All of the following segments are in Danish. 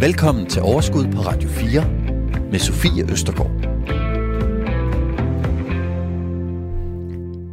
Velkommen til Overskud på Radio 4 med Sofie Østergaard.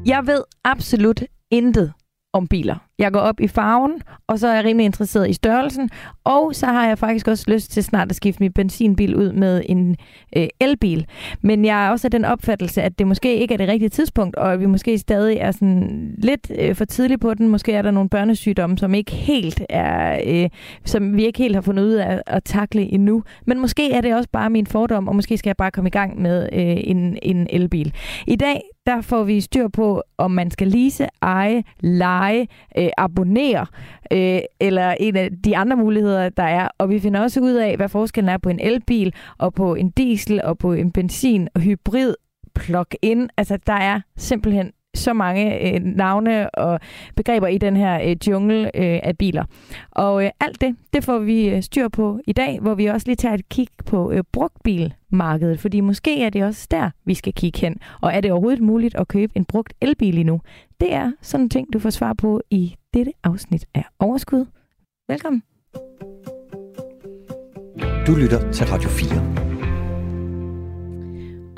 Jeg ved absolut intet om biler. Jeg går op i farven, og så er jeg rimelig interesseret i størrelsen. Og så har jeg faktisk også lyst til snart at skifte min benzinbil ud med en øh, elbil. Men jeg er også af den opfattelse, at det måske ikke er det rigtige tidspunkt, og at vi måske stadig er sådan lidt øh, for tidligt på den. Måske er der nogle børnesygdomme, som ikke helt er, øh, som vi ikke helt har fundet ud af at takle endnu. Men måske er det også bare min fordom, og måske skal jeg bare komme i gang med øh, en, en elbil. I dag der får vi styr på, om man skal lease, eje, lege, øh, abonnere, øh, eller en af de andre muligheder, der er. Og vi finder også ud af, hvad forskellen er på en elbil, og på en diesel, og på en benzin, og hybrid, plug-in. Altså, der er simpelthen så mange øh, navne og begreber i den her øh, jungle øh, af biler. Og øh, alt det, det får vi øh, styr på i dag, hvor vi også lige tager et kig på øh, brugtbilmarkedet, fordi måske er det også der, vi skal kigge hen. Og er det overhovedet muligt at købe en brugt elbil endnu? Det er sådan en ting, du får svar på i dette afsnit af Overskud. Velkommen. Du lytter til Radio 4.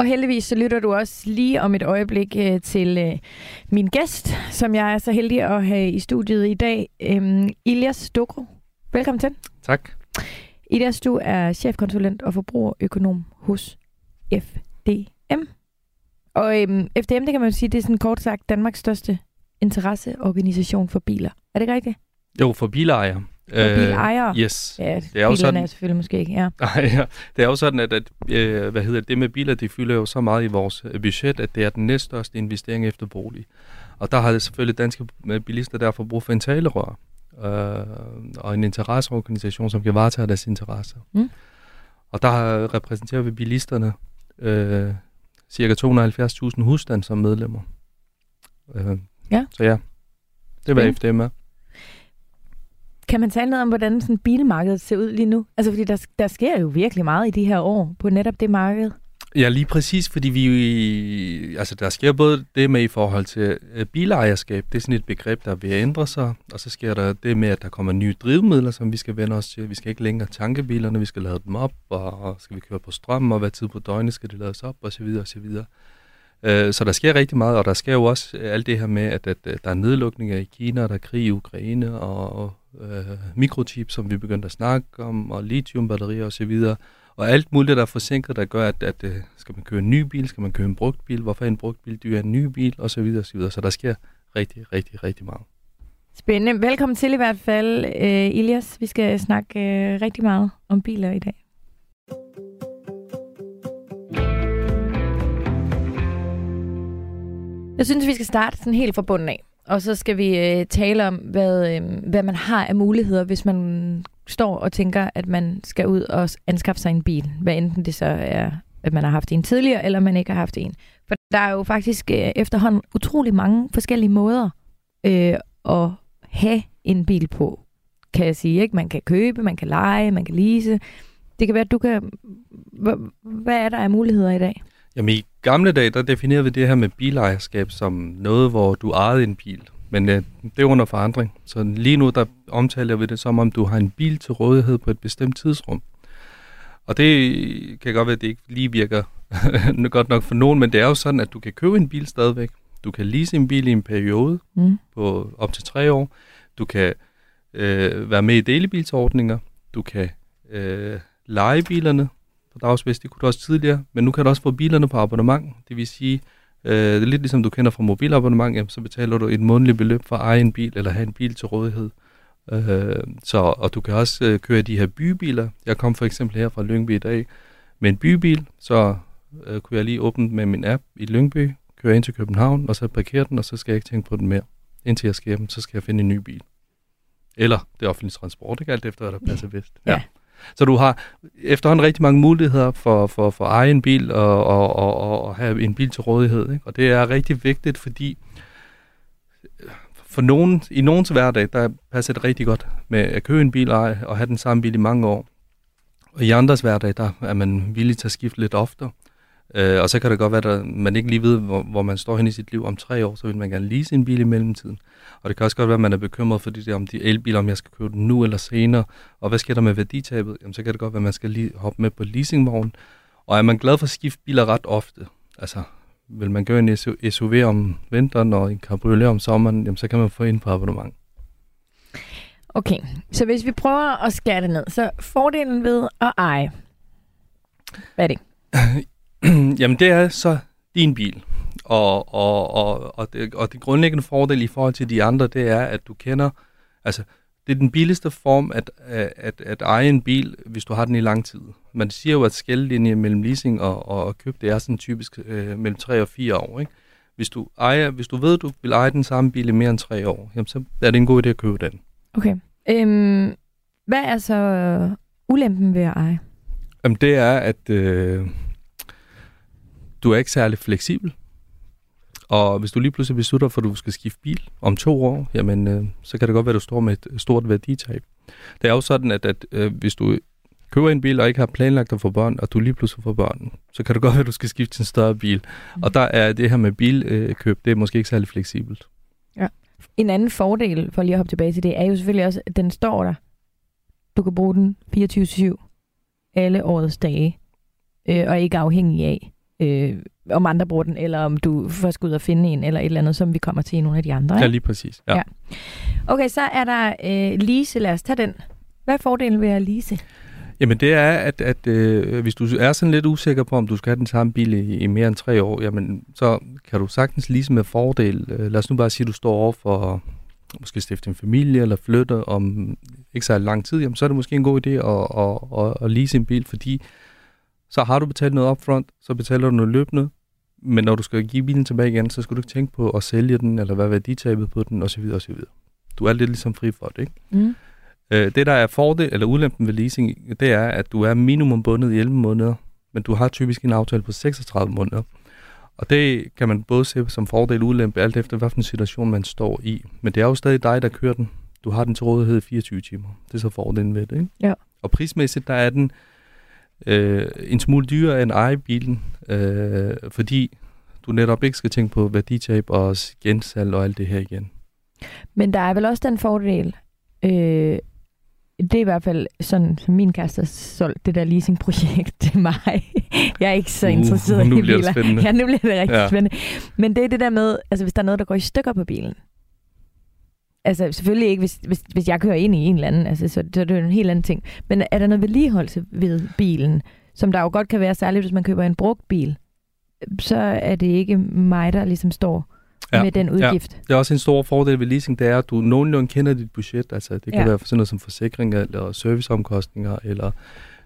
Og heldigvis så lytter du også lige om et øjeblik øh, til øh, min gæst, som jeg er så heldig at have i studiet i dag, øh, Ilias Dokro. Velkommen til. Tak. Ilias, du er chefkonsulent og forbrugerøkonom hos FDM. Og øhm, FDM, det kan man sige, det er sådan kort sagt Danmarks største interesseorganisation for biler. Er det rigtigt? Jo, for bilejere. For bilejere? Yes. Ja, det er jo sådan, er selvfølgelig måske ikke, ja. ja. Det er jo sådan, at, at øh, hvad hedder det, det med biler, det fylder jo så meget i vores øh, budget, at det er den næststørste investering efter bolig. Og der har det selvfølgelig danske øh, bilister derfor brug for en talerør øh, og en interesseorganisation, som kan varetage deres interesser. Mm. Og der repræsenterer vi bilisterne øh, cirka 270.000 husstand som medlemmer. Øh, ja. Så ja, det var FDM er. Kan man tale noget om, hvordan sådan bilmarkedet ser ud lige nu? Altså, fordi der, der sker jo virkelig meget i de her år på netop det marked. Ja, lige præcis, fordi vi, altså der sker både det med i forhold til øh, bilejerskab, det er sådan et begreb, der vil ændre sig, og så sker der det med, at der kommer nye drivmidler, som vi skal vende os til. Vi skal ikke længere tanke bilerne, vi skal lade dem op, og skal vi køre på strøm, og hvad tid på døgnet skal det lades op, og så videre, og så videre. Øh, så der sker rigtig meget, og der sker jo også øh, alt det her med, at, at, at der er nedlukninger i Kina, der er krig i Ukraine, og øh, mikrochip, som vi begyndte at snakke om, og lithiumbatterier osv., og alt muligt, der er forsinket, der gør, at, at, at skal man køre en ny bil, skal man køre en brugt bil, hvorfor er en brugt bil dyr en ny bil, osv. osv. Så der sker rigtig, rigtig, rigtig meget. Spændende. Velkommen til i hvert fald, uh, Ilias. Vi skal snakke uh, rigtig meget om biler i dag. Jeg synes, vi skal starte sådan helt fra bunden af. Og så skal vi øh, tale om, hvad, øh, hvad man har af muligheder, hvis man står og tænker, at man skal ud og anskaffe sig en bil. Hvad enten det så er, at man har haft en tidligere, eller man ikke har haft en. For der er jo faktisk øh, efterhånden utrolig mange forskellige måder øh, at have en bil på, kan jeg sige. Ikke? Man kan købe, man kan lege, man kan lease. Det kan være, at du kan... Hvad er der af muligheder i dag? Jamen i gamle dage, der definerede vi det her med bilejerskab som noget, hvor du ejede en bil. Men øh, det er under forandring. Så lige nu, der omtaler vi det som om, du har en bil til rådighed på et bestemt tidsrum. Og det kan godt være, at det ikke lige virker godt nok for nogen, men det er jo sådan, at du kan købe en bil stadigvæk. Du kan lease en bil i en periode mm. på op til tre år. Du kan øh, være med i delebilsordninger. Du kan øh, lege bilerne på dagsvis. Det kunne du også tidligere, men nu kan du også få bilerne på abonnement. Det vil sige, øh, lidt ligesom du kender fra mobilabonnement, jamen, så betaler du et månedligt beløb for at eje en bil eller have en bil til rådighed. Øh, så, og du kan også øh, køre de her bybiler. Jeg kom for eksempel her fra Lyngby i dag med en bybil, så øh, kunne jeg lige åbne med min app i Lyngby, køre ind til København, og så parkere den, og så skal jeg ikke tænke på den mere. Indtil jeg skal hjem, så skal jeg finde en ny bil. Eller det offentlige transport, ikke alt efter, hvad der passer bedst. Ja. ja. Så du har efterhånden rigtig mange muligheder for, for, for at eje en bil og, og, og, og have en bil til rådighed. Ikke? Og det er rigtig vigtigt, fordi for nogen, i nogens hverdag, der passer det rigtig godt med at købe en bil og, og have den samme bil i mange år. Og i andres hverdag, der er man villig til at skifte lidt oftere. Øh, og så kan det godt være, at man ikke lige ved, hvor, hvor man står hen i sit liv om tre år, så vil man gerne lease en bil i mellemtiden. Og det kan også godt være, at man er bekymret for det der, om de elbiler, om jeg skal købe den nu eller senere. Og hvad sker der med værditabet? Jamen, så kan det godt være, at man skal lige hoppe med på leasingvogn. Og er man glad for at skifte biler ret ofte, altså vil man gøre en SUV om vinteren og en cabriolet om sommeren, jamen, så kan man få ind på abonnement. Okay, så hvis vi prøver at skære det ned, så fordelen ved at eje, hvad er det? jamen det er så din bil. Og, og, og, og, det, og det grundlæggende fordel i forhold til de andre, det er, at du kender, altså det er den billigste form at, at, at eje en bil, hvis du har den i lang tid. Man siger jo, at skældelinje mellem leasing og, og, og køb, det er sådan typisk øh, mellem 3 og 4 år. Ikke? Hvis, du ejer, hvis du ved, at du vil eje den samme bil i mere end 3 år, jamen, så er det en god idé at købe den. Okay. Øhm, hvad er så ulempen ved at eje? Jamen, det er, at øh, du er ikke særlig fleksibel. Og hvis du lige pludselig beslutter for, at du skal skifte bil om to år, jamen, øh, så kan det godt være, at du står med et stort værditab. Det er jo sådan, at, at øh, hvis du køber en bil og ikke har planlagt at få børn, og du lige pludselig får børn, så kan det godt være, at du skal skifte til en større bil. Mm. Og der er det her med bilkøb, det er måske ikke særlig fleksibelt. Ja. En anden fordel, for lige at hoppe tilbage til det, er jo selvfølgelig også, at den står der. Du kan bruge den 24-7 alle årets dage, øh, og ikke afhængig af, øh, om andre bruger den, eller om du først skal ud og finde en, eller et eller andet, som vi kommer til i nogle af de andre. Ikke? Ja, lige præcis. Ja. ja. Okay, så er der øh, lease. Lad os tage den. Hvad er fordelen ved at lease? Jamen det er, at, at øh, hvis du er sådan lidt usikker på, om du skal have den samme bil i, i mere end tre år, jamen så kan du sagtens lease med fordel. Øh, lad os nu bare sige, at du står over for måske stifte en familie eller flytte om ikke så lang tid, jamen så er det måske en god idé at, at, at, at lease en bil, fordi så har du betalt noget upfront, så betaler du noget løbende, men når du skal give bilen tilbage igen, så skal du ikke tænke på at sælge den, eller hvad værditabet på den, osv. osv. Du er lidt ligesom fri for det, ikke? Mm. Øh, det, der er fordel eller ulempen ved leasing, det er, at du er minimum bundet i 11 måneder, men du har typisk en aftale på 36 måneder. Og det kan man både se som fordel og ulempe, alt efter hvilken situation man står i. Men det er jo stadig dig, der kører den. Du har den til rådighed i 24 timer. Det er så fordelen ved det, ikke? Ja. Og prismæssigt, der er den øh, en smule dyrere end eje bilen, øh, fordi du netop ikke skal tænke på værditab og gensalg og alt det her igen. Men der er vel også den fordel, øh, det er i hvert fald sådan, som min kæreste har solgt det der leasingprojekt til mig. jeg er ikke så uh, interesseret nu i biler. Det spændende. Ja, nu bliver det rigtig ja. spændende. Men det er det der med, altså hvis der er noget, der går i stykker på bilen. Altså selvfølgelig ikke, hvis, hvis, hvis jeg kører ind i en eller anden, altså, så, så er det jo en helt anden ting. Men er der noget vedligeholdelse ved bilen, som der jo godt kan være, særligt hvis man køber en brugt bil, så er det ikke mig, der ligesom står ja. med den udgift. Ja. Det er også en stor fordel ved leasing, det er, at du nogenlunde kender dit budget. Altså, det kan ja. være for sådan noget som forsikringer, eller serviceomkostninger, eller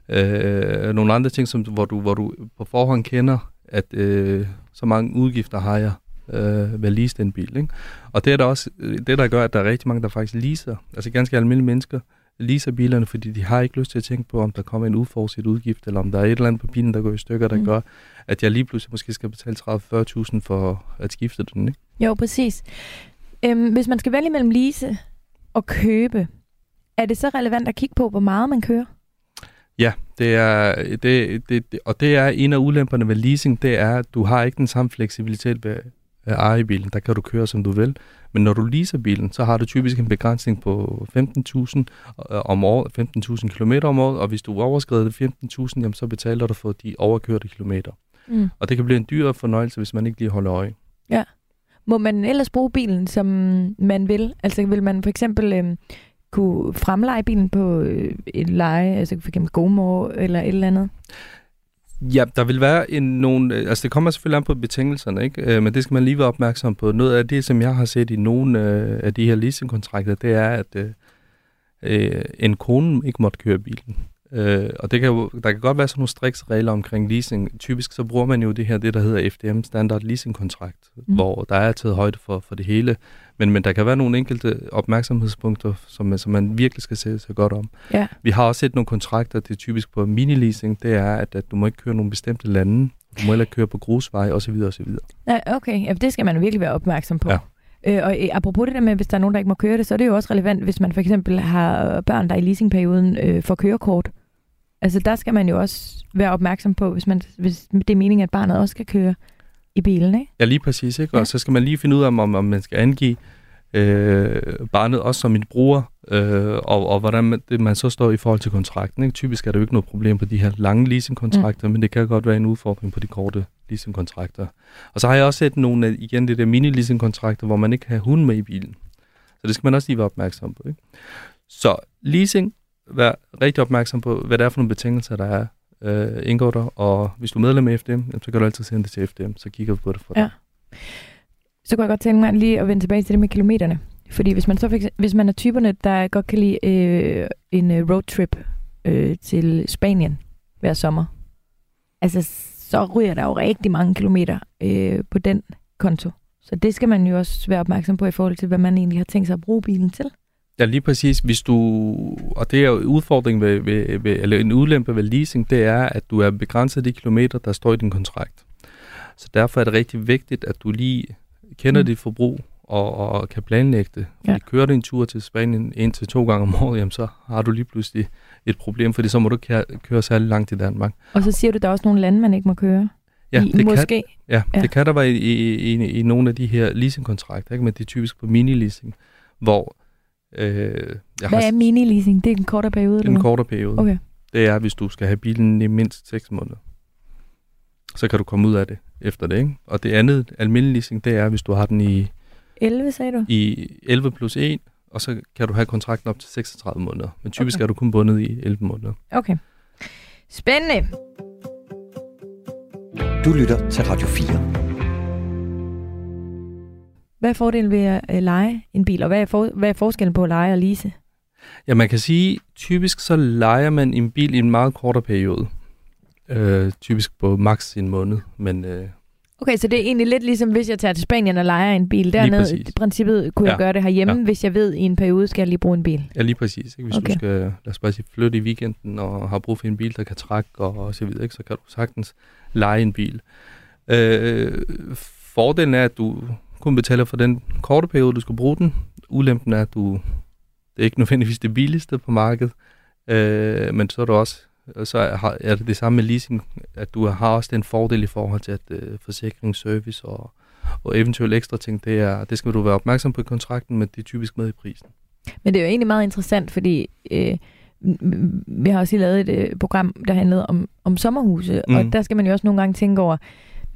øh, nogle andre ting, som, hvor, du, hvor du på forhånd kender, at øh, så mange udgifter har jeg øh, at lease den bil. Ikke? Og det er der også det, der gør, at der er rigtig mange, der faktisk leaser, altså ganske almindelige mennesker, leaser bilerne, fordi de har ikke lyst til at tænke på, om der kommer en uforudset udgift, eller om der er et eller andet på bilen, der går i stykker, der mm. gør, at jeg lige pludselig måske skal betale 30-40.000 for at skifte den. Ikke? Jo, præcis. Øhm, hvis man skal vælge mellem lease og købe, er det så relevant at kigge på, hvor meget man kører? Ja, det er, det, det, det, og det er en af ulemperne ved leasing, det er, at du har ikke den samme fleksibilitet ved eje bilen. Der kan du køre, som du vil. Men når du leaser bilen, så har du typisk en begrænsning på 15.000 øh, om året, 15.000 km om året, og hvis du overskrider det 15.000, jamen, så betaler du for de overkørte kilometer. Mm. Og det kan blive en dyr fornøjelse, hvis man ikke lige holder øje. Ja. Må man ellers bruge bilen, som man vil? Altså vil man for eksempel øh, kunne fremleje bilen på øh, et leje, altså for eksempel GoMore eller et eller andet? Ja, der vil være en, nogle, øh, altså det kommer selvfølgelig an på betingelserne, ikke? Øh, men det skal man lige være opmærksom på. Noget af det, som jeg har set i nogle øh, af de her leasingkontrakter, det er, at øh, øh en kone ikke måtte køre bilen. Øh, og det kan jo, der kan godt være sådan nogle striks regler omkring leasing. Typisk så bruger man jo det her, det der hedder FDM, Standard Leasing Kontrakt, mm. hvor der er taget højde for, for det hele. Men, men der kan være nogle enkelte opmærksomhedspunkter, som, som man virkelig skal se sig godt om. Ja. Vi har også set nogle kontrakter, det er typisk på mini-leasing, det er, at, at du må ikke køre nogle bestemte lande, du må heller køre på grusveje osv. osv. Ja, okay, ja, det skal man virkelig være opmærksom på. Ja. Øh, og øh, apropos det der med, hvis der er nogen, der ikke må køre det, så er det jo også relevant, hvis man for eksempel har børn, der i leasingperioden øh, får kørekort. Altså der skal man jo også være opmærksom på, hvis, man, hvis det er meningen, at barnet også skal køre i bilen, ikke? Ja, lige præcis. Ikke? Og Ja. så skal man lige finde ud af, om, om man skal angive øh, barnet også som en bruger, øh, og, og hvordan man, det, man så står i forhold til kontrakten. Ikke? Typisk er der jo ikke noget problem på de her lange leasingkontrakter, mm. men det kan godt være en udfordring på de korte leasingkontrakter. Og så har jeg også set nogle af, igen, det der mini-leasingkontrakter, hvor man ikke kan have hund med i bilen. Så det skal man også lige være opmærksom på. Ikke? Så leasing, være rigtig opmærksom på, hvad det er for nogle betingelser, der er øh, indgår der, og hvis du er medlem af FDM, så kan du altid sende det til FDM, så kigger vi på det for dig. Ja. Så kunne jeg godt tænke mig lige at vende tilbage til det med kilometerne. Fordi hvis man så fik, hvis man er typerne, der godt kan lide øh, en øh, roadtrip øh, til Spanien hver sommer, altså så ryger der jo rigtig mange kilometer øh, på den konto. Så det skal man jo også være opmærksom på i forhold til, hvad man egentlig har tænkt sig at bruge bilen til. Ja, lige præcis. Hvis du, og det er jo udfordringen ved, ved, ved, eller en udlempe ved leasing, det er, at du er begrænset af de kilometer, der står i din kontrakt. Så derfor er det rigtig vigtigt, at du lige kender Mm. dit forbrug og, og kan planlægge det. Fordi Ja. kører du en tur til Spanien en til to gange om året, jamen så har du lige pludselig et problem, fordi så må du køre, køre særlig langt i Danmark. Og så siger du, der er også nogle lande, man ikke må køre Ja, i. det Måske. Kan, ja, Ja. ja, det kan der være i, i, i, i nogle af de her leasingkontrakter, ikke? men det er typisk på mini-leasing, hvor øh, jeg Hvad har er mini-leasing? Det er en kortere periode, eller en hvad? kortere periode. Okay. det er, hvis du skal have bilen i mindst 6 måneder. Så kan du komme ud af det efter det, ikke? Og det andet, almindelig leasing, det er, hvis du har den i, 11, sagde du? i 11 plus 1, og så kan du have kontrakten op til 36 måneder. Men typisk okay. er du kun bundet i 11 måneder. Okay. Spændende. Du lytter til Radio 4. Hvad er fordelen ved at øh, lege en bil, og hvad er, for, hvad er forskellen på at lege og lease? Ja, man kan sige, typisk så leger man en bil i en meget kortere periode. Øh, typisk på maks en måned, men øh, Okay, så det er egentlig lidt ligesom, hvis jeg tager til Spanien og leger en bil. Dernede, i princippet kunne jeg Ja. gøre det herhjemme, Ja. hvis jeg ved, at i en periode skal jeg lige bruge en bil. ja, lige præcis. Ikke? Hvis okay. du skal, lad os bare sige, flytte i weekenden og har brug for en bil, der kan trække og, og så videre, ikke? så kan du sagtens lege en bil. Øh, fordelen er, at du kun betaler for den korte periode, du skal bruge den. Ulempen er, at du, det er ikke nødvendigvis det billigste på markedet, øh, men så er, du også, så er, er det det samme med leasing, at du har også den fordel i forhold til, at øh, forsikring, service og, og eventuelle ekstra ting, det, er, det skal du være opmærksom på i kontrakten, men det er typisk med i prisen. Men det er jo egentlig meget interessant, fordi øh, vi har også lige lavet et øh, program, der handlede om, om sommerhuse, mm. og der skal man jo også nogle gange tænke over,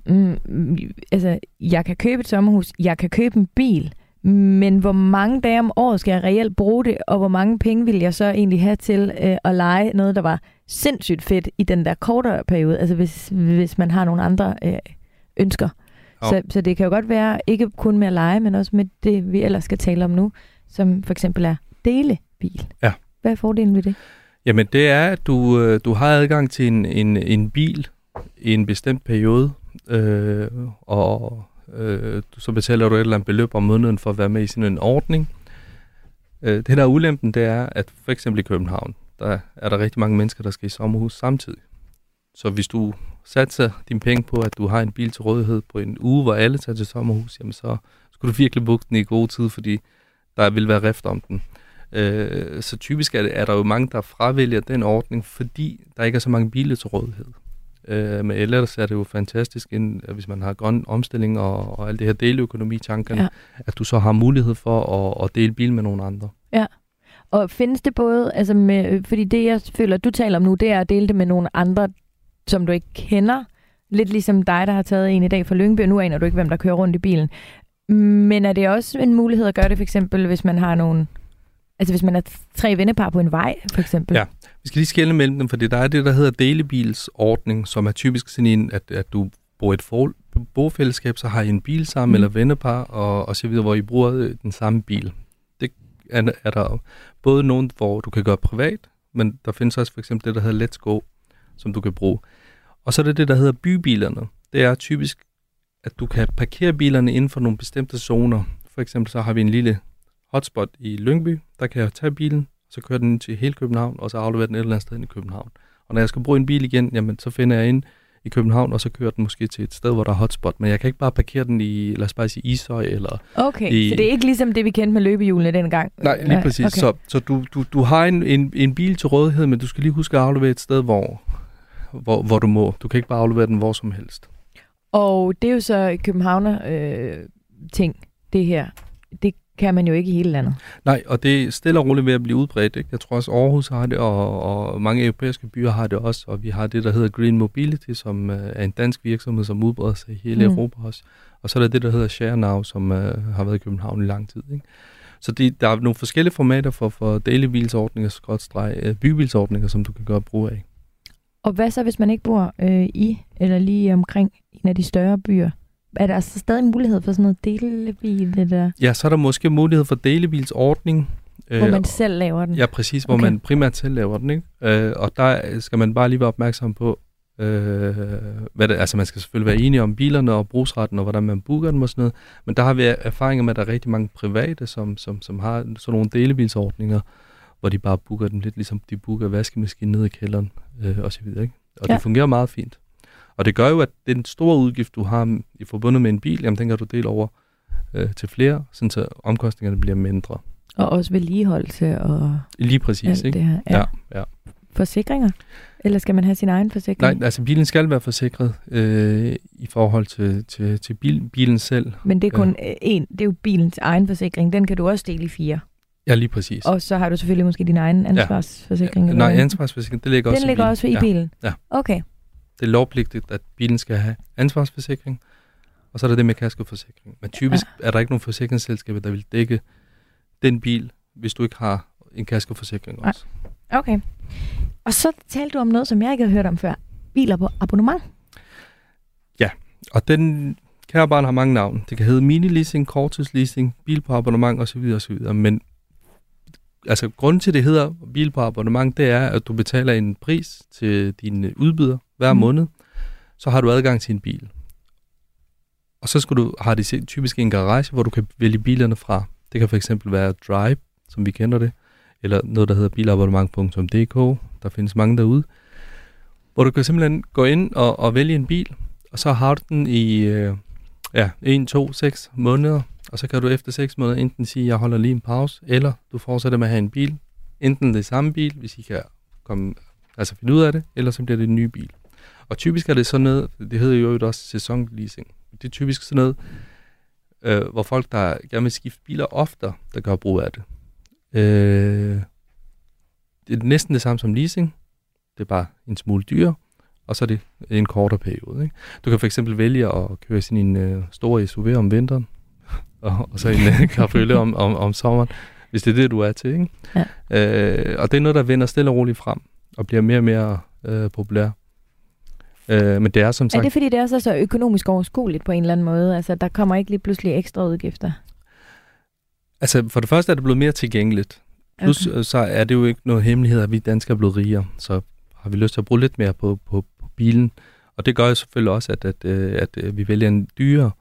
mm, altså, jeg kan købe et sommerhus, jeg kan købe en bil, men hvor mange dage om året skal jeg reelt bruge det, og hvor mange penge vil jeg så egentlig have til øh, at lege noget, der var sindssygt fedt i den der kortere periode, altså hvis, hvis man har nogle andre øh, ønsker. Så, så det kan jo godt være, ikke kun med at lege, men også med det, vi ellers skal tale om nu, som for eksempel er delebil. Ja. Hvad er fordelen ved det? Jamen det er, at du, øh, du har adgang til en, en, en bil i en bestemt periode, øh, og øh, så betaler du et eller andet beløb om måneden for at være med i sådan en ordning. Øh, det der er ulempen, det er, at for eksempel i København, der er der rigtig mange mennesker, der skal i sommerhus samtidig. Så hvis du satser dine penge på, at du har en bil til rådighed på en uge, hvor alle tager til sommerhus, jamen så skulle du virkelig booke den i god tid, fordi der vil være rift om den. Øh, så typisk er, det, er der jo mange, der fravælger den ordning, fordi der ikke er så mange biler til rådighed. Øh, men ellers er det jo fantastisk, ind, hvis man har grøn omstilling og, og alt det her deleøkonomi-tankerne, Ja. ja. at du så har mulighed for at, at dele bil med nogle andre. Og findes det både, altså med, øh, fordi det jeg føler, du taler om nu, det er at dele det med nogle andre, som du ikke kender. Lidt ligesom dig, der har taget en i dag fra Lyngby, og nu aner du ikke, hvem der kører rundt i bilen. Men er det også en mulighed at gøre det, for eksempel, hvis man har nogle... Altså hvis man er tre vennepar på en vej, for eksempel. Ja. Vi skal lige skelne mellem dem, fordi der er det, der hedder delebilsordning, som er typisk sådan en, at, at du bor i et for, bofællesskab, så har I en bil sammen, Mm. mm. eller vennepar, og, og så videre, hvor I bruger øh, den samme bil. Det er, er der både nogen, hvor du kan gøre privat, men der findes også for eksempel det, der hedder Let's Go, som du kan bruge. Og så er det det, der hedder bybilerne. Det er typisk, at du kan parkere bilerne inden for nogle bestemte zoner. For eksempel så har vi en lille hotspot i Lyngby, der kan jeg tage bilen, så kører den til hele København, og så afleverer den et eller andet sted i København. Og når jeg skal bruge en bil igen, jamen, så finder jeg ind i i København, og så kører den måske til et sted, hvor der er hotspot. Men jeg kan ikke bare parkere den i, lad os bare sige, Ishøj eller... Okay, I- så det er ikke ligesom det, vi kendte med løbehjulene dengang? Nej, lige præcis. Okay. Så, så du, du, du har en, en, en bil til rådighed, men du skal lige huske at aflevere et sted, hvor, hvor, hvor du må. Du kan ikke bare aflevere den hvor som helst. Og det er jo så Københavner øh, ting, det her. Det kan man jo ikke i hele landet. Nej, og det er stille og roligt ved at blive udbredt. Ikke? Jeg tror også, Aarhus har det, og, og mange europæiske byer har det også. Og vi har det, der hedder Green Mobility, som øh, er en dansk virksomhed, som udbreder sig i hele Mm. Europa også. Og så er der det, der hedder ShareNow, som øh, har været i København i lang tid. Ikke? Så det, der er nogle forskellige formater for, for delebilsordninger, skråtstreg, øh, bybilsordninger, som du kan gøre brug af. Og hvad så, hvis man ikke bor øh, i eller lige omkring en af de større byer? Er der så stadig mulighed for sådan noget delebil, det der, Ja, så er der måske mulighed for delebilsordning. hvor man selv laver den? Ja, præcis, hvor Okay. man primært selv laver den. Ikke? Øh, og der skal man bare lige være opmærksom på, øh, hvad det, altså man skal selvfølgelig være enige om bilerne og brugsretten og hvordan man booker dem og sådan noget. Men der har vi erfaringer med, at der er rigtig mange private, som, som, som har sådan nogle delebilsordninger, hvor de bare booker dem lidt ligesom de booker vaskemaskinen nede i kælderen øh, og så videre. Ikke? Og Ja. det fungerer meget fint. Og det gør jo, at den store udgift, du har i forbundet med en bil, jamen den kan du dele over øh, til flere, sådan så omkostningerne bliver mindre. Og også vedligeholdelse og Lige præcis, alt ikke? det her. Ja, ja. Forsikringer? Eller skal man have sin egen forsikring? Nej, altså bilen skal være forsikret øh, i forhold til, til, til bil, bilen selv. Men det er kun ja. en, det er jo bilens egen forsikring. Den kan du også dele i fire. Ja, lige præcis. Og så har du selvfølgelig måske din egen ansvarsforsikring. Ja, nej, ansvarsforsikring, det ligger også Den i ligger bilen. også i ja. bilen? Ja. Okay. Det er lovpligtigt, at bilen skal have ansvarsforsikring, og så er der det med kaskoforsikring. Men typisk ja. er der ikke nogen forsikringsselskaber, der vil dække den bil, hvis du ikke har en kaskoforsikring også. Okay. Og så talte du om noget, som jeg ikke har hørt om før. Biler på abonnement. Og den kære barn har mange navne. Det kan hedde mini-leasing, korttidsleasing, bil på abonnement osv. osv. Men altså, grunden til, det hedder bil på abonnement, det er, at du betaler en pris til din udbyder hver Mm. måned. Så har du adgang til en bil. Og så skal du, har de typisk en garage, hvor du kan vælge bilerne fra. Det kan for eksempel være Drive, som vi kender det, eller noget, der hedder bilabonnement.dk. Der findes mange derude. Hvor du kan simpelthen gå ind og, og vælge en bil, og så har du den i øh, ja, 1, 2, 6 måneder, og så kan du efter 6 måneder enten sige, at jeg holder lige en pause, eller du fortsætter med at have en bil, enten det samme bil, hvis I kan komme, altså finde ud af det, eller så bliver det en ny bil. Og typisk er det sådan noget, det hedder jo også sæsonleasing. Det er typisk sådan noget, øh, hvor folk, der gerne vil skifte biler oftere, der gør brug af det. Øh, det er næsten det samme som leasing. Det er bare en smule dyrere, og så er det en kortere periode. Ikke? Du kan for eksempel vælge at køre sin en øh, stor SUV om vinteren, og, og så en øh, cabriolet om, om, om sommeren, hvis det er det, du er til. Ikke? Ja. Øh, og det er noget, der vender stille og roligt frem, og bliver mere og mere øh, populær. Øh, men det er som Er sagt... det fordi, det er så økonomisk overskueligt på en eller anden måde? Altså, der kommer ikke lige pludselig ekstra udgifter? Altså, for det første er det blevet mere tilgængeligt. Plus, Okay. okay. så er det jo ikke noget hemmelighed, at vi danskere er blevet rigere. Så har vi lyst til at bruge lidt mere på, på, på bilen. Og det gør jo selvfølgelig også, at, at, øh, at øh, vi vælger en dyrere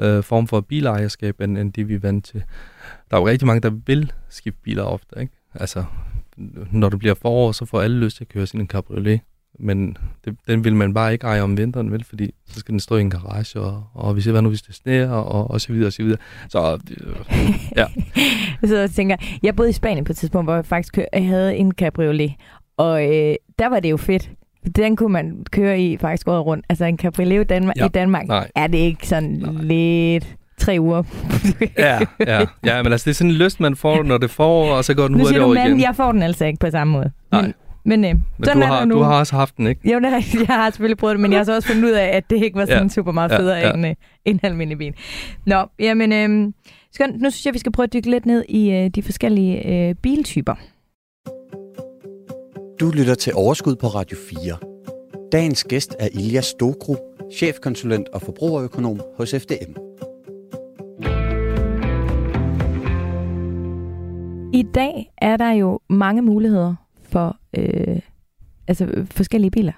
øh, form for bilejerskab, end, end det vi er vant til. Der er jo rigtig mange, der vil skifte biler ofte. Ikke? Altså, når det bliver forår, så får alle lyst til at køre sin en cabriolet. Men det, den vil man bare ikke eje om vinteren, vel? Fordi så skal den stå i en garage, og, og vi ser, hvad nu hvis det sneer, og, og så videre, og så videre. Så øh, ja. Jeg sidder og tænker, jeg boede i Spanien på et tidspunkt, hvor jeg faktisk kør, jeg havde en cabriolet. Og øh, der var det jo fedt. Den kunne man køre i faktisk året rundt. Altså en cabriolet Danmark, Ja. i Danmark Nej. er det ikke sådan Nej. lidt tre uger. Ja, ja, ja, men altså det er sådan en lyst, man får, når det får, og så går den nu hurtigt over igen. jeg får den altså ikke på samme måde. Nej. Men, men, øh, men sådan du har, nu. du har også haft den, ikke? Jo, det er rigtigt. Jeg har selvfølgelig prøvet det, men jeg har så også fundet ud af, at det ikke var sådan Ja. super meget Ja, federe ja. end øh, en almindelig bil. Nå, jamen, øh, skønt. Nu synes jeg, vi skal prøve at dykke lidt ned i øh, de forskellige øh, biltyper. Du lytter til Overskud på Radio 4. Dagens gæst er Ilja Stokru, chefkonsulent og forbrugerøkonom hos FDM. I dag er der jo mange muligheder for øh, altså forskellige biler.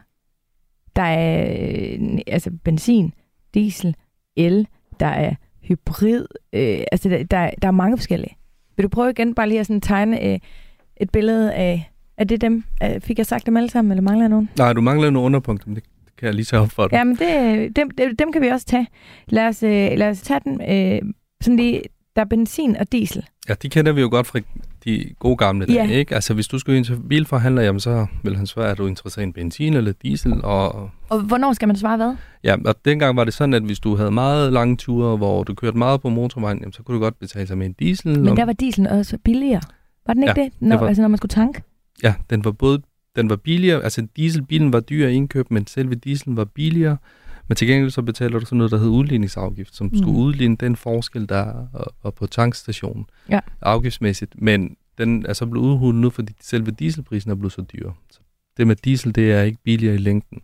Der er øh, altså benzin, diesel, el, der er hybrid, øh, altså der, der, der er mange forskellige. Vil du prøve igen bare lige at sådan tegne øh, et billede af, er det dem? Øh, fik jeg sagt dem alle sammen, eller mangler jeg nogen? Nej, du mangler nogle underpunkter, men det kan jeg lige tage op for dig. Jamen, det, dem, dem, kan vi også tage. Lad os, øh, lad os tage den øh, sådan lige, der er benzin og diesel. Ja, de kender vi jo godt fra de gode gamle Ja. dage, ikke? Altså, hvis du skulle ind til bilforhandler, jamen, så vil han svare, at du er interesseret i en benzin eller diesel, og Og hvornår skal man svare hvad? Ja, og dengang var det sådan, at hvis du havde meget lange ture, hvor du kørte meget på motorvejen, jamen, så kunne du godt betale sig med en diesel. Men og- der var dieselen også billigere. Var den ikke Ja, det? Når, det var- Altså når man skulle tanke? Ja, den var både den var billigere, altså dieselbilen var dyr i indkøb, men selve dieselen var billigere. Men til gengæld så betaler du sådan noget, der hedder udligningsafgift, som mm. skulle udligne den forskel, der er og på tankstationen Ja. afgiftsmæssigt. Men den er så blevet udhulet nu, fordi selve dieselprisen er blevet så dyr. Så det med diesel, det er ikke billigere i længden.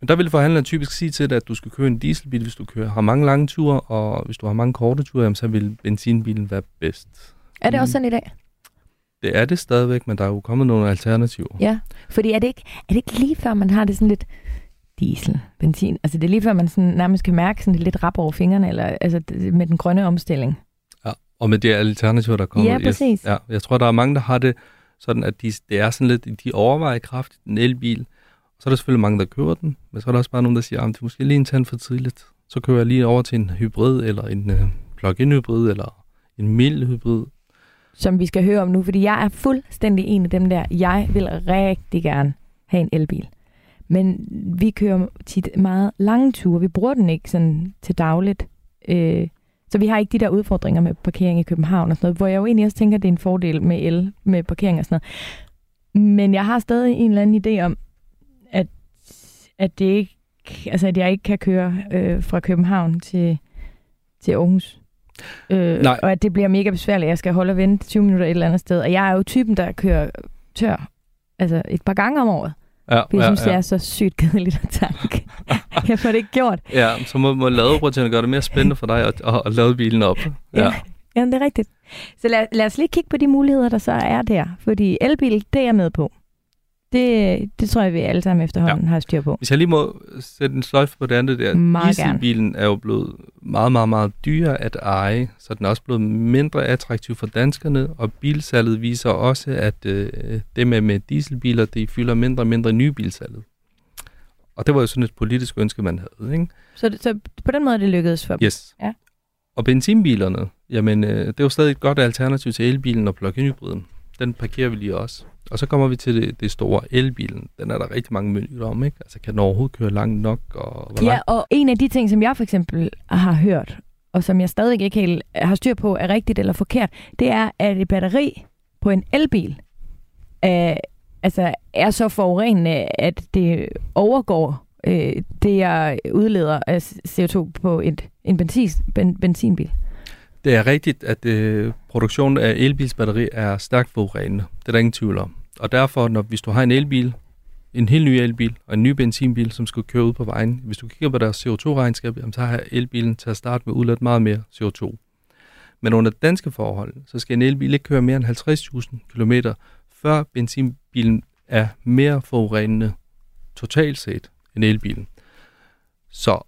Men der vil forhandleren typisk sige til dig, at du skal køre en dieselbil, hvis du kører, har mange lange ture, og hvis du har mange korte ture, jamen, så vil benzinbilen være bedst. Er det også sådan i dag? Det er det stadigvæk, men der er jo kommet nogle alternativer. Ja. Fordi er det, ikke, er det ikke lige før, man har det sådan lidt diesel, benzin? Altså det er lige før, man sådan nærmest kan mærke sådan lidt rap over fingrene, eller altså med den grønne omstilling. Og med de alternativer, der er kommet. Ja, præcis. Ja, jeg tror, der er mange, der har det sådan, at de, det er sådan lidt, de overvejer kraftigt en elbil. Så er der selvfølgelig mange, der køber den, men så er der også bare nogen, der siger, at det er måske lige en tand for tidligt. Så kører jeg lige over til en hybrid, eller en uh, plug-in hybrid, eller en mild hybrid. Som vi skal høre om nu, fordi jeg er fuldstændig en af dem der. Jeg vil rigtig gerne have en elbil. Men vi kører tit meget lange ture. Vi bruger den ikke sådan til dagligt. Øh, så vi har ikke de der udfordringer med parkering i København og sådan noget, hvor jeg jo egentlig også tænker, at det er en fordel med el, med parkering og sådan noget. Men jeg har stadig en eller anden idé om, at, at, det ikke, altså at jeg ikke kan køre øh, fra København til, til Aarhus. Øh, Nej. og at det bliver mega besværligt. Jeg skal holde og vente 20 minutter et eller andet sted. Og jeg er jo typen, der kører tør altså et par gange om året. Ja, For jeg synes, det er så sygt kedeligt at tanke. jeg får det ikke gjort. ja, så må, må ladeoperatøren gøre det mere spændende for dig at, at, at lade bilen op. Ja. Jamen, det er rigtigt. Så lad, lad os lige kigge på de muligheder, der så er der. Fordi elbil, det er jeg med på. Det, det tror jeg, vi alle sammen efterhånden ja. har styr på. Hvis jeg lige må sætte en sløjfe på det andet der. Meget gerne. Dieselbilen er jo blevet meget, meget, meget dyrere at eje, så den er også blevet mindre attraktiv for danskerne, og bilsalget viser også, at øh, det med, med dieselbiler, de fylder mindre og mindre nybilsalget. Og det var jo sådan et politisk ønske, man havde, ikke? Så, det- så på den måde er det lykkedes for dem. Yes. Ja. Og benzinbilerne, jamen, øh, det er jo stadig et godt alternativ til elbilen og plug-in hybriden. Den parkerer vi lige også. Og så kommer vi til det, det store elbilen. Den er der rigtig mange myter om, ikke? Altså, kan den overhovedet køre langt nok? Og hvor Ja, langt? og en af de ting, som jeg for eksempel har hørt, og som jeg stadig ikke helt har styr på, er rigtigt eller forkert, det er, at et batteri på en elbil er, altså, er så forurenende, at det overgår øh, det, jeg udleder af CO2 på et, en benzin, ben, benzinbil. Det er rigtigt, at øh, produktionen af elbilsbatteri er stærkt forurenende. Det er der ingen tvivl om. Og derfor, når, hvis du har en elbil, en helt ny elbil og en ny benzinbil, som skal køre ud på vejen, hvis du kigger på deres CO2-regnskab, jamen, så har elbilen til at starte med udladt meget mere CO2. Men under danske forhold, så skal en elbil ikke køre mere end 50.000 km, før benzinbilen er mere forurenende totalt set end elbilen. Så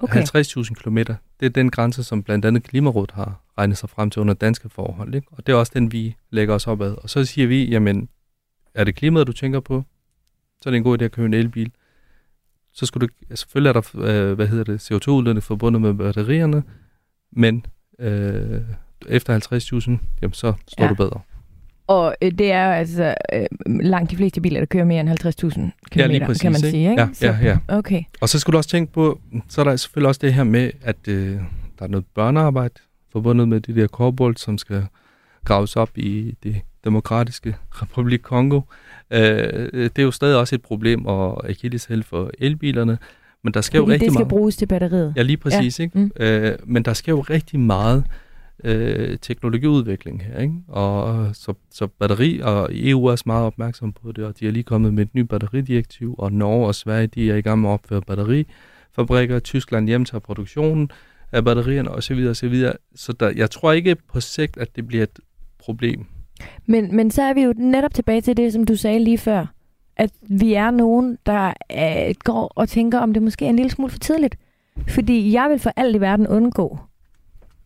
Okay. 50.000 km, det er den grænse, som blandt andet Klimarådet har regnet sig frem til under danske forhold. Ikke? Og det er også den, vi lægger os op ad. Og så siger vi, jamen, er det klimaet, du tænker på? Så er det en god idé at købe en elbil. Så skulle du, ja, selvfølgelig er der, øh, hvad hedder det, CO2-udledning forbundet med batterierne, men øh, efter 50.000, jamen, så står Ja. du bedre. Og øh, det er altså øh, langt de fleste biler, der kører mere end 50.000 km, Ja, lige præcis, kan man ikke? sige. Ikke? Ja, ja, ja. Okay. Og så skulle du også tænke på, så er der selvfølgelig også det her med, at øh, der er noget børnearbejde forbundet med de der korbold, som skal graves op i det demokratiske republik Kongo. Øh, det er jo stadig også et problem og akilleshæl for elbilerne, men der skal Fordi jo rigtig det skal meget... bruges til batteriet. Ja, lige præcis. Ja. Ikke? Mm. Øh, men der skal jo rigtig meget øh, teknologiudvikling her. Ikke? Og så, så batteri, og EU er også meget opmærksom på det, og de er lige kommet med et nyt batteridirektiv, og Norge og Sverige de er i gang med at opføre batterifabrikker. Tyskland hjemtager produktionen af batterierne osv. osv. Så der, jeg tror ikke på sigt, at det bliver et problem. Men, men så er vi jo netop tilbage til det, som du sagde lige før. At vi er nogen, der øh, går og tænker, om det måske er en lille smule for tidligt. Fordi jeg vil for alt i verden undgå,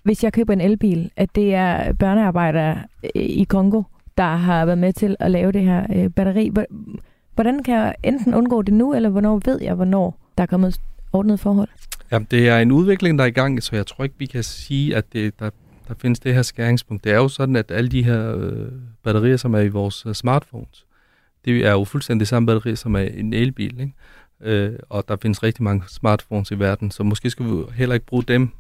hvis jeg køber en elbil, at det er børnearbejdere øh, i Kongo, der har været med til at lave det her øh, batteri. Hvordan kan jeg enten undgå det nu, eller hvornår ved jeg, hvornår der er kommet ordnet forhold? Jamen, det er en udvikling, der er i gang, så jeg tror ikke, vi kan sige, at det, der, der findes det her skæringspunkt. Det er jo sådan, at alle de her øh, batterier, som er i vores uh, smartphones, det er jo fuldstændig samme batteri, som er en elbil. Ikke? Øh, og der findes rigtig mange smartphones i verden, så måske skal vi heller ikke bruge dem,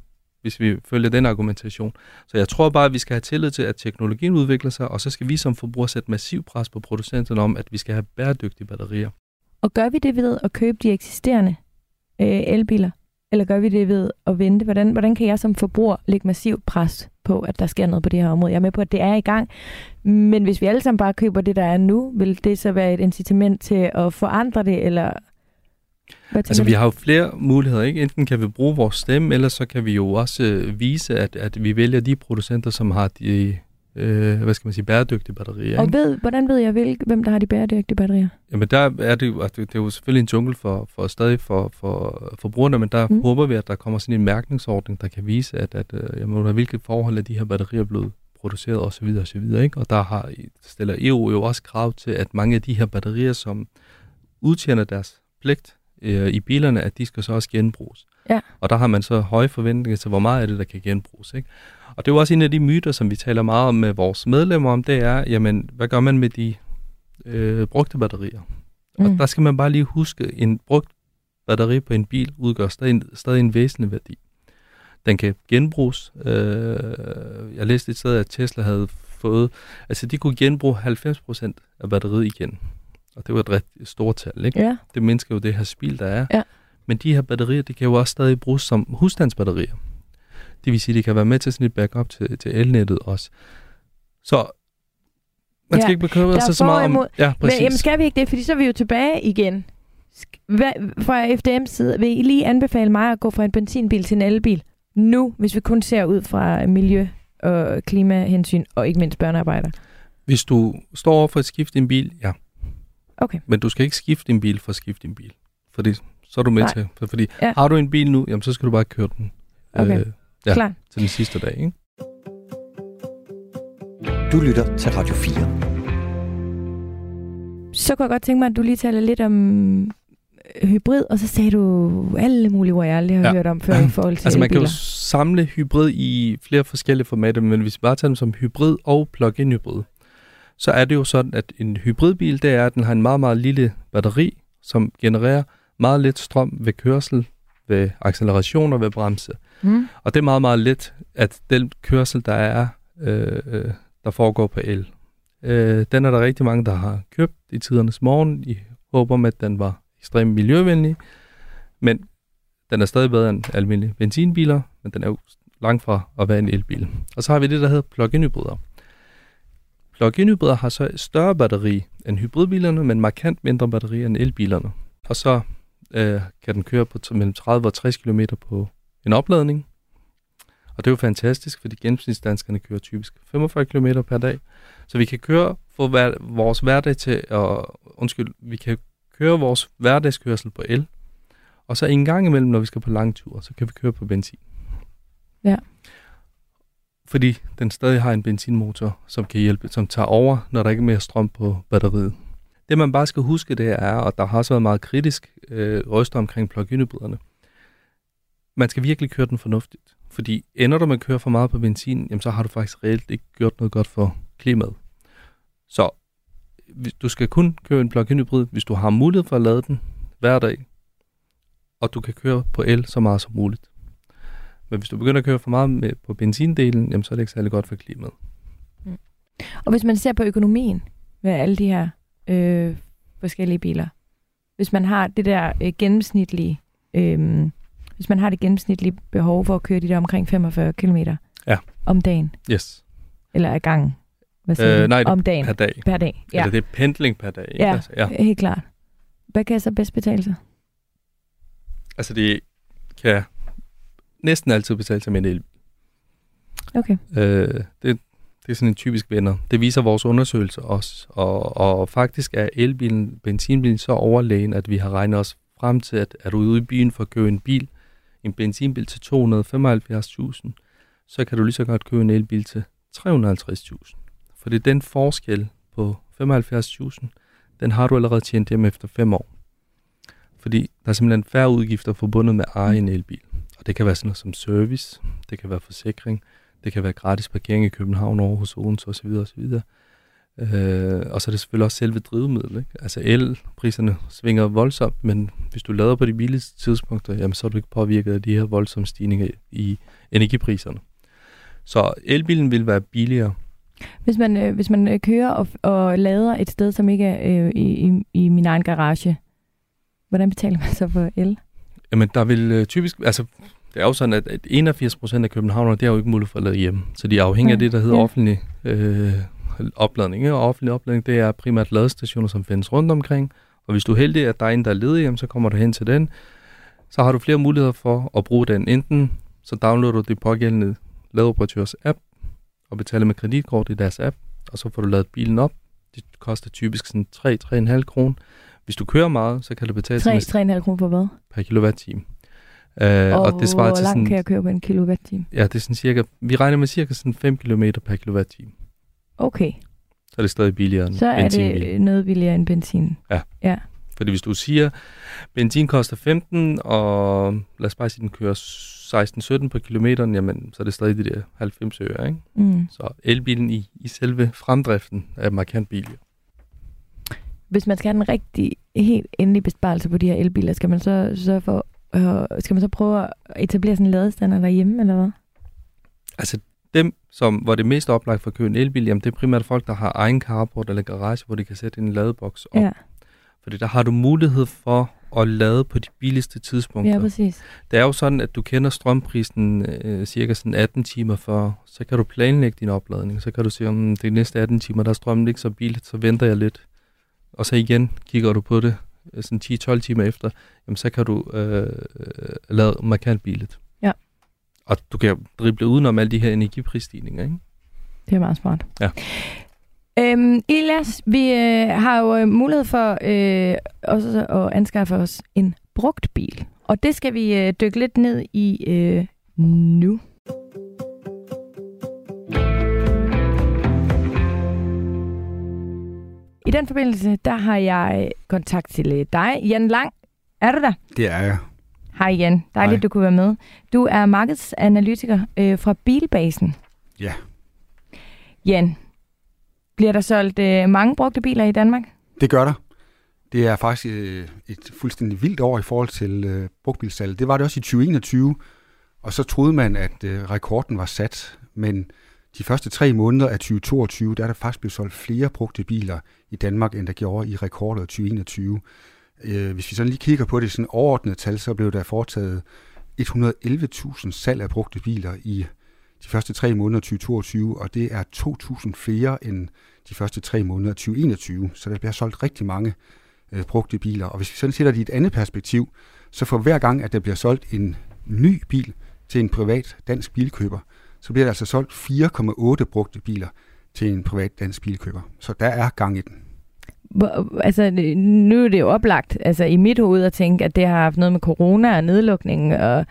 hvis vi følger den argumentation. Så jeg tror bare, at vi skal have tillid til, at teknologien udvikler sig, og så skal vi som forbrugere sætte massiv pres på producenterne om, at vi skal have bæredygtige batterier. Og gør vi det ved at købe de eksisterende øh, elbiler? Eller gør vi det ved at vente? Hvordan, hvordan kan jeg som forbruger lægge massiv pres på, at der sker noget på det her område? Jeg er med på, at det er i gang. Men hvis vi alle sammen bare køber det, der er nu, vil det så være et incitament til at forandre det, eller Altså, vi har jo flere muligheder, ikke? Enten kan vi bruge vores stemme, eller så kan vi jo også øh, vise, at, at vi vælger de producenter, som har de, øh, hvad skal man sige, bæredygtige batterier. Og ved, hvordan ved jeg, hvil, hvem der har de bæredygtige batterier? Jamen, der er det, jo, det, er jo selvfølgelig en jungle for, for stadig for, for, for brugerne, men der mm. håber vi, at der kommer sådan en mærkningsordning, der kan vise, at, at øh, jamen, under hvilke forhold er de her batterier blevet produceret osv. osv. Ikke? Og der har, stiller EU jo også krav til, at mange af de her batterier, som udtjener deres pligt øh, i bilerne, at de skal så også genbruges. Ja. Og der har man så høje forventninger til, hvor meget af det, der kan genbruges. Ikke? Og det er jo også en af de myter, som vi taler meget om med vores medlemmer om, det er, jamen, hvad gør man med de øh, brugte batterier? Mm. Og der skal man bare lige huske, en brugt batteri på en bil udgør stadig, stadig en væsentlig værdi. Den kan genbruges. Øh, jeg læste et sted, at Tesla havde fået, altså de kunne genbruge 90% af batteriet igen. Og det var et rigtig stort tal, ikke? Ja. Det mindsker jo det her spil, der er. Ja. Men de her batterier, de kan jo også stadig bruges som husstandsbatterier. Det vil sige, at de kan være med til sådan et backup til, til elnettet også. Så man skal Ja, ikke bekymre sig så meget om... Ja, præcis. Men jamen, skal vi ikke det? Fordi så er vi jo tilbage igen. Hvad, fra FDM's side, vil I lige anbefale mig at gå fra en benzinbil til en elbil? Nu, hvis vi kun ser ud fra miljø- og klimahensyn, og ikke mindst børnearbejder. Hvis du står over for at skifte en bil, ja. Okay. Men du skal ikke skifte en bil for at skifte en bil. Fordi så er du med Nej. til... For, fordi Ja. har du en bil nu, jamen så skal du bare køre den Okay. Ja. Klar. til den sidste dag, ikke? Du lytter til Radio 4. Så kunne jeg godt tænke mig, at du lige taler lidt om øh, hybrid, og så sagde du alle mulige ord, jeg aldrig har Ja. hørt om før i forhold til Altså man kan jo samle hybrid i flere forskellige formater, men hvis vi bare tager dem som hybrid og plug-in hybrid, så er det jo sådan, at en hybridbil, det er, at den har en meget, meget lille batteri, som genererer meget lidt strøm ved kørsel, ved acceleration og ved bremse. Mm. Og det er meget, meget let, at den kørsel, der er, øh, øh, der foregår på el, øh, den er der rigtig mange, der har købt i tidernes morgen, i håb om, at den var ekstremt miljøvenlig. Men den er stadig bedre end almindelige benzinbiler, men den er jo langt fra at være en elbil. Og så har vi det, der hedder plug-in hybrider. Plug-in hybrider har så et større batteri end hybridbilerne, men markant mindre batteri end elbilerne. Og så øh, kan den køre på t- mellem 30 og 60 km på en opladning. Og det er jo fantastisk, fordi gennemsnitsdanskerne kører typisk 45 km per dag. Så vi kan køre få hver, vores hverdag til, og undskyld, vi kan køre vores hverdagskørsel på el, og så en gang imellem, når vi skal på lang tur, så kan vi køre på benzin. Ja. Fordi den stadig har en benzinmotor, som kan hjælpe, som tager over, når der ikke er mere strøm på batteriet. Det man bare skal huske, det er, og der har også været meget kritisk øh, røster omkring plug-in hybriderne, man skal virkelig køre den fornuftigt. Fordi ender du med at køre for meget på benzin, jamen så har du faktisk reelt ikke gjort noget godt for klimaet. Så hvis- du skal kun køre en plug-in hybrid, hvis du har mulighed for at lade den hver dag, og du kan køre på el så meget som muligt. Men hvis du begynder at køre for meget med, på benzindelen, jamen, så er det ikke særlig godt for klimaet. Og hvis man ser på økonomien med alle de her øh, forskellige biler, hvis man har det der øh, gennemsnitlige, øh, hvis man har det gennemsnitlige behov for at køre de der omkring 45 km Ja. om dagen, Yes. eller af gangen, hvad siger Øh, nej, om dagen, Per dag. per dag. Ja. Ja, Eller det er pendling per dag. Ikke? Ja. Altså, ja. helt klart. Hvad kan så bedst betale sig? altså det kan næsten altid betale sig med en el. Okay. Øh, det, det er sådan en typisk vinder. Det viser vores undersøgelser også. Og, og faktisk er elbilen, benzinbilen så overlegen, at vi har regnet os frem til, at er du ude i byen for at købe en bil, en benzinbil til 275.000, så kan du lige så godt købe en elbil til 350.000. For det er den forskel på 75.000, den har du allerede tjent hjem efter fem år. Fordi der er simpelthen færre udgifter forbundet med at eje en elbil. Og det kan være sådan noget som service, det kan være forsikring, det kan være gratis parkering i København, Aarhus, Odense osv. osv. Øh, og så er det selvfølgelig også selve drivmidlet. Ikke? Altså elpriserne svinger voldsomt, men hvis du lader på de billigste tidspunkter, jamen, så er du ikke påvirket af de her voldsomme stigninger i energipriserne. Så elbilen vil være billigere. Hvis man, øh, hvis man øh, kører og, og lader et sted, som ikke er øh, i, i, i min egen garage, hvordan betaler man så for el? Jamen, der vil øh, typisk... Altså, det er jo sådan, at, at 81 procent af københavnere, det har jo ikke mulighed for at lade hjemme. Så de er afhængige ja. af det, der hedder ja. offentlig øh, opladning. Og offentlig opladning, det er primært ladestationer, som findes rundt omkring. Og hvis du er heldig, at der er en, der er ledig, jamen, så kommer du hen til den. Så har du flere muligheder for at bruge den. Enten så downloader du det pågældende ladeoperatørs app, og betaler med kreditkort i deres app, og så får du lavet bilen op. Det koster typisk sådan 3-3,5 kroner. Hvis du kører meget, så kan du betale 3-3,5 kroner for hvad? Per kilowatt-time. Uh, og, og det svarer hvor til langt sådan, kan jeg køre på en kilowatt-time? Ja, det er sådan cirka, vi regner med cirka sådan 5 km per kilowatt-time. Okay. Så er det stadig billigere end Så er det noget billigere end benzin. Ja. ja. Fordi hvis du siger, benzin koster 15, og lad os bare sige, den kører 16-17 på kilometeren, jamen så er det stadig de der 90 øre, ikke? Mm. Så elbilen i, i selve fremdriften er markant billigere. Hvis man skal have den rigtig, helt endelige besparelse på de her elbiler, skal man så, så for, øh, skal man så prøve at etablere sådan en ladestander derhjemme, eller hvad? Altså dem, som, hvor det er mest oplagt for at købe en elbil, jamen det er primært folk, der har egen carport eller garage, hvor de kan sætte en ladeboks op. Ja. Fordi der har du mulighed for at lade på de billigste tidspunkter. Ja, præcis. Det er jo sådan, at du kender strømprisen øh, cirka sådan 18 timer før, så kan du planlægge din opladning. Så kan du sige, om det næste 18 timer, der er strømmen ikke så billigt, så venter jeg lidt. Og så igen kigger du på det øh, sådan 10-12 timer efter, jamen så kan du øh, lade markant billigt. Ja. Og du kan drible udenom alle de her energiprisstigninger, ikke? Det er meget smart. Ja. Øhm, Elias, vi øh, har jo øh, mulighed for øh, også at anskaffe os en brugt bil. Og det skal vi øh, dykke lidt ned i øh, nu. I den forbindelse, der har jeg kontakt til øh, dig. Jan Lang, er du der? Det er jeg. Hej Jan, dejligt, Hej. du kunne være med. Du er markedsanalytiker øh, fra Bilbasen. Ja. Jan, bliver der solgt øh, mange brugte biler i Danmark? Det gør der. Det er faktisk øh, et fuldstændig vildt år i forhold til øh, brugtbilsalget. Det var det også i 2021, og så troede man, at øh, rekorden var sat. Men de første tre måneder af 2022, der er der faktisk blevet solgt flere brugte biler i Danmark, end der gjorde i rekordet 2021. Øh, hvis vi sådan lige kigger på det sådan overordnede tal, så blev der foretaget 111.000 salg af brugte biler i de første tre måneder 2022, og det er 2.000 flere end de første tre måneder 2021. Så der bliver solgt rigtig mange øh, brugte biler. Og hvis vi sådan sætter det i et andet perspektiv, så for hver gang, at der bliver solgt en ny bil til en privat dansk bilkøber, så bliver der altså solgt 4,8 brugte biler til en privat dansk bilkøber. Så der er gang i den. Altså, nu er det jo oplagt altså, i mit hoved at tænke, at det har haft noget med corona og nedlukning og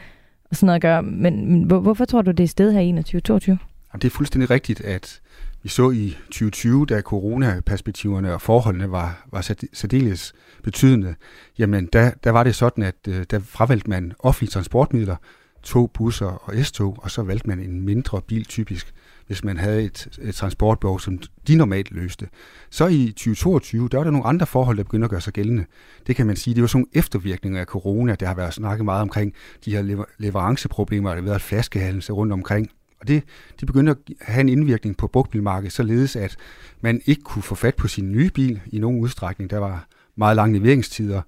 og sådan noget at gøre. Men, men hvor, hvorfor tror du, det er sted her i 2022? Jamen, det er fuldstændig rigtigt, at vi så i 2020, da coronaperspektiverne og forholdene var, var særdeles betydende, jamen der, der var det sådan, at øh, der fravalgte man offentlige transportmidler, tog, busser og S-tog, og så valgte man en mindre bil typisk hvis man havde et, et transportbehov, som de normalt løste. Så i 2022, der var der nogle andre forhold, der begyndte at gøre sig gældende. Det kan man sige, det var sådan nogle eftervirkninger af corona. Der har været snakket meget omkring de her lever- leveranceproblemer, der har været flaskehalse rundt omkring. Og det, det begyndte at have en indvirkning på brugtbilmarkedet, således at man ikke kunne få fat på sin nye bil i nogen udstrækning. Der var meget lange leveringstider,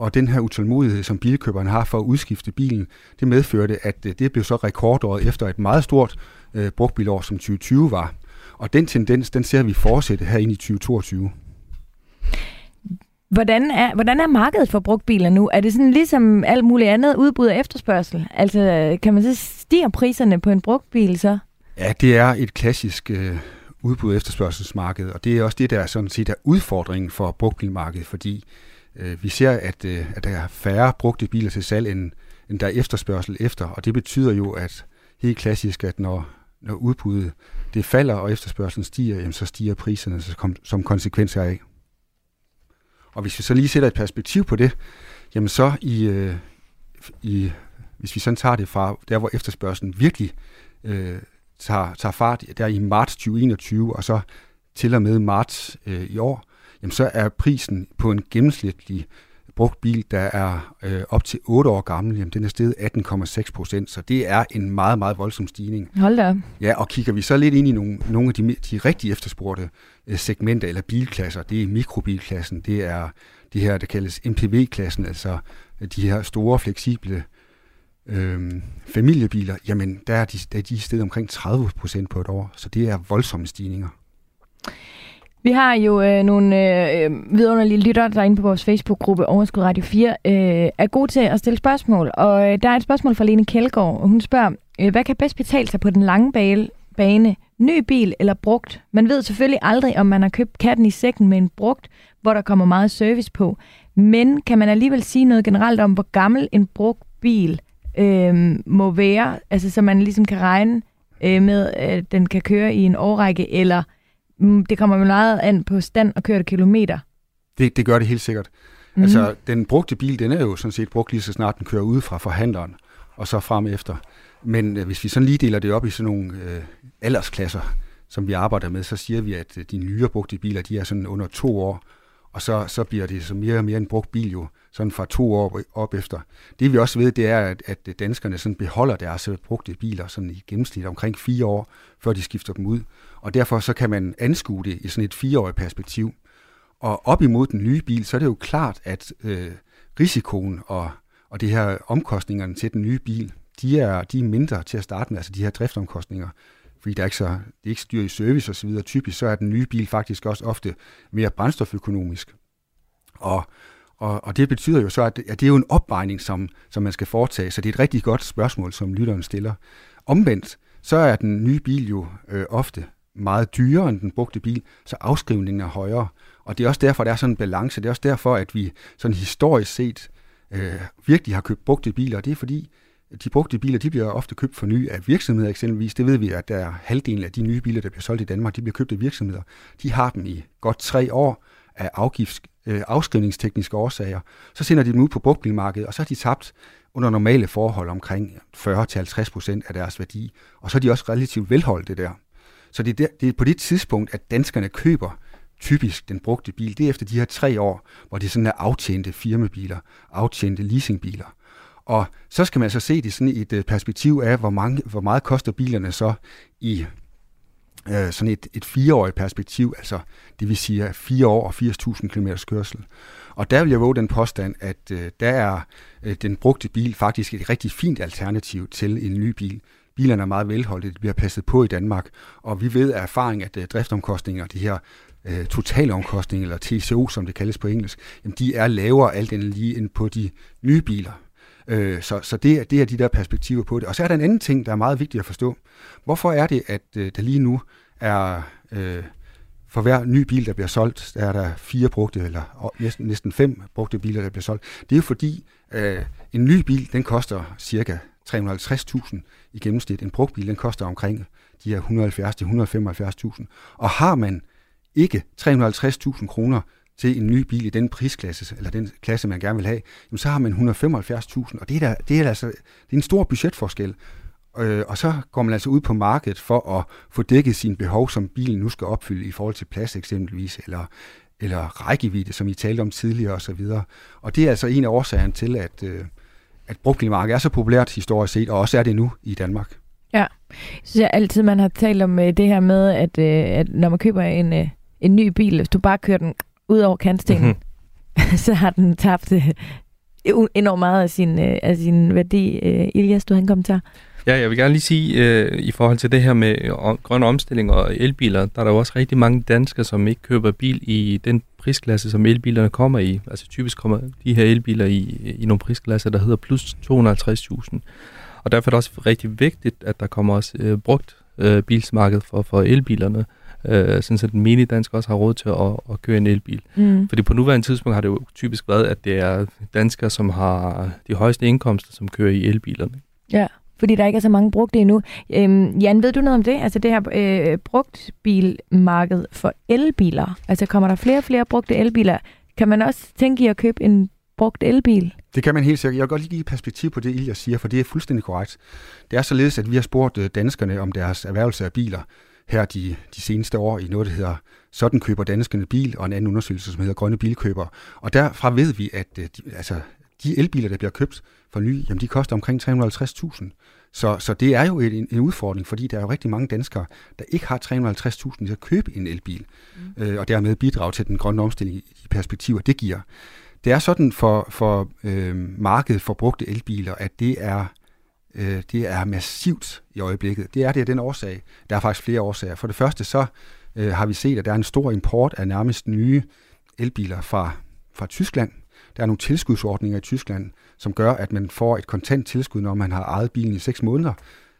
og den her utålmodighed, som bilkøberne har for at udskifte bilen, det medførte, at øh, det blev så rekordåret efter et meget stort øh, brugtbilår, som 2020 var. Og den tendens, den ser vi fortsætte her ind i 2022. Hvordan er, hvordan er markedet for brugtbiler nu? Er det sådan ligesom alt muligt andet udbud og efterspørgsel? Altså, kan man så stige priserne på en brugtbil så? Ja, det er et klassisk øh, udbud og efterspørgselsmarked, og det er også det, der er sådan set er udfordringen for brugtbilmarkedet, fordi øh, Øh, vi ser, at, øh, at der er færre brugte biler til salg, end, end der er efterspørgsel efter, og det betyder jo, at helt klassisk, at når, når udbuddet det falder, og efterspørgselen stiger, jamen, så stiger priserne som, som konsekvens heraf. Og hvis vi så lige sætter et perspektiv på det, jamen så i, øh, i hvis vi sådan tager det fra der, hvor efterspørgselen virkelig øh, tager, tager fart, der i marts 2021, og så til og med marts øh, i år, jamen så er prisen på en gennemsnitlig brugt bil, der er øh, op til 8 år gammel, jamen den er steget 18,6 procent, så det er en meget, meget voldsom stigning. Hold da. Ja, og kigger vi så lidt ind i nogle, nogle af de, de rigtig efterspurgte øh, segmenter eller bilklasser, det er mikrobilklassen, det er det her, der kaldes MPV-klassen, altså de her store, fleksible øh, familiebiler, jamen der er de, der er de stedet omkring 30 procent på et år, så det er voldsomme stigninger. Vi har jo øh, nogle øh, øh vidunderlige lytter, der er inde på vores Facebook-gruppe Overskud Radio 4, øh, er gode til at stille spørgsmål. Og øh, der er et spørgsmål fra Lene Kjeldgaard, og hun spørger, øh, hvad kan bedst betale sig på den lange bane? Ny bil eller brugt? Man ved selvfølgelig aldrig, om man har købt katten i sækken med en brugt, hvor der kommer meget service på. Men kan man alligevel sige noget generelt om, hvor gammel en brugt bil øh, må være, altså så man ligesom kan regne øh, med, at den kan køre i en årrække, eller det kommer meget an på stand og kørte kilometer. Det, det gør det helt sikkert. Mm. Altså, den brugte bil, den er jo sådan set brugt lige så snart den kører ud fra forhandleren, og så frem efter. Men øh, hvis vi sådan lige deler det op i sådan nogle øh, aldersklasser, som vi arbejder med, så siger vi, at øh, de nyere brugte biler, de er sådan under to år, og så, så bliver det så mere og mere en brugt bil jo, sådan fra to år op efter. Det vi også ved, det er, at, at danskerne sådan beholder deres brugte biler sådan i gennemsnit omkring fire år, før de skifter dem ud. Og derfor så kan man anskue det i sådan et fireårigt perspektiv. Og op imod den nye bil, så er det jo klart, at øh, risikoen og, og det her omkostningerne til den nye bil, de er, de er mindre til at starte med, altså de her driftsomkostninger, fordi der er ikke så, det er ikke så dyrt i service osv. Typisk så er den nye bil faktisk også ofte mere brændstoføkonomisk. Og, og, og det betyder jo så, at, at det er jo en opvejning, som, som man skal foretage, så det er et rigtig godt spørgsmål, som lytteren stiller. Omvendt, så er den nye bil jo øh, ofte meget dyrere end den brugte bil, så afskrivningen er højere. Og det er også derfor, der er sådan en balance. Det er også derfor, at vi sådan historisk set øh, virkelig har købt brugte biler. Det er fordi, de brugte biler, de bliver ofte købt for ny af virksomheder eksempelvis. Det ved vi, at der er halvdelen af de nye biler, der bliver solgt i Danmark, de bliver købt af virksomheder. De har dem i godt tre år af afgifts, øh, afskrivningstekniske årsager. Så sender de dem ud på brugtbilmarkedet, og så har de tabt under normale forhold omkring 40-50% af deres værdi. Og så er de også relativt velholdte der. Så det er, der, det er på det tidspunkt, at danskerne køber typisk den brugte bil. Det er efter de her tre år, hvor det sådan er aftjente firmabiler, aftjente leasingbiler. Og så skal man så se det sådan i et øh, perspektiv af, hvor, mange, hvor meget koster bilerne så i øh, sådan et, et fireårigt perspektiv, altså det vil sige fire år og 80.000 km kørsel. Og der vil jeg våge den påstand, at øh, der er øh, den brugte bil faktisk et rigtig fint alternativ til en ny bil. Bilerne er meget velholdte, de bliver passet på i Danmark, og vi ved af erfaring, at øh, driftomkostninger, de her øh, totalomkostninger, eller TCO, som det kaldes på engelsk, jamen, de er lavere alt andet lige end på de nye biler. Øh, så så det, det er de der perspektiver på det. Og så er der en anden ting, der er meget vigtigt at forstå. Hvorfor er det, at øh, der lige nu er... Øh, for hver ny bil, der bliver solgt, der er der fire brugte, eller næsten, næsten fem brugte biler, der bliver solgt. Det er jo fordi, øh, en ny bil, den koster cirka 350.000 i gennemsnit. En brugt bil, den koster omkring de her 170-175.000. Og har man ikke 350.000 kroner til en ny bil i den prisklasse, eller den klasse, man gerne vil have, jamen så har man 175.000, og det er, der, det er altså det er en stor budgetforskel. Øh, og så går man altså ud på markedet for at få dækket sine behov, som bilen nu skal opfylde i forhold til plads eksempelvis, eller, eller rækkevidde, som I talte om tidligere osv. Og, og det er altså en af årsagerne til, at, øh, at brugtbilmarkedet er så populært historisk set, og også er det nu i Danmark. Ja, så jeg altid, man har talt om øh, det her med, at, øh, at når man køber en, øh, en ny bil, hvis du bare kører den ud over kantstenen, mm-hmm. så har den tabt enormt meget af sin, øh, af sin værdi. Øh, Ilias, du har en kommentar? Ja, jeg vil gerne lige sige, øh, i forhold til det her med øh, grøn omstilling og elbiler, der er der jo også rigtig mange danskere, som ikke køber bil i den prisklasse, som elbilerne kommer i. Altså typisk kommer de her elbiler i, i nogle prisklasser, der hedder plus 250.000. Og derfor er det også rigtig vigtigt, at der kommer også øh, brugt øh, bilsmarked for, for elbilerne øh, sådan så den mini dansk også har råd til at, at køre en elbil. Mm. Fordi på nuværende tidspunkt har det jo typisk været, at det er danskere, som har de højeste indkomster, som kører i elbilerne. Ja, fordi der ikke er så mange brugte endnu. Øhm, Jan, ved du noget om det? Altså det her øh, brugt bilmarked for elbiler. Altså kommer der flere og flere brugte elbiler Kan man også tænke i at købe en brugt elbil? Det kan man helt sikkert. Jeg vil godt lige give perspektiv på det, Ilja siger, for det er fuldstændig korrekt. Det er således, at vi har spurgt øh, danskerne om deres erhvervelse af biler her de, de seneste år i noget, der hedder Sådan køber danskerne bil, og en anden undersøgelse, som hedder Grønne Bilkøber. Og derfra ved vi, at øh, de, altså, de elbiler, der bliver købt for ny, jamen de koster omkring 350.000. Så, så det er jo en, en udfordring, fordi der er jo rigtig mange danskere, der ikke har 350.000 til at købe en elbil, mm. øh, og dermed bidrage til den grønne omstilling i de perspektiver, det giver. Det er sådan for, for øh, markedet for brugte elbiler, at det er, øh, det er massivt i øjeblikket. Det er det af den årsag. Der er faktisk flere årsager. For det første så øh, har vi set, at der er en stor import af nærmest nye elbiler fra, fra Tyskland. Der er nogle tilskudsordninger i Tyskland, som gør, at man får et kontant tilskud, når man har ejet bilen i 6 måneder.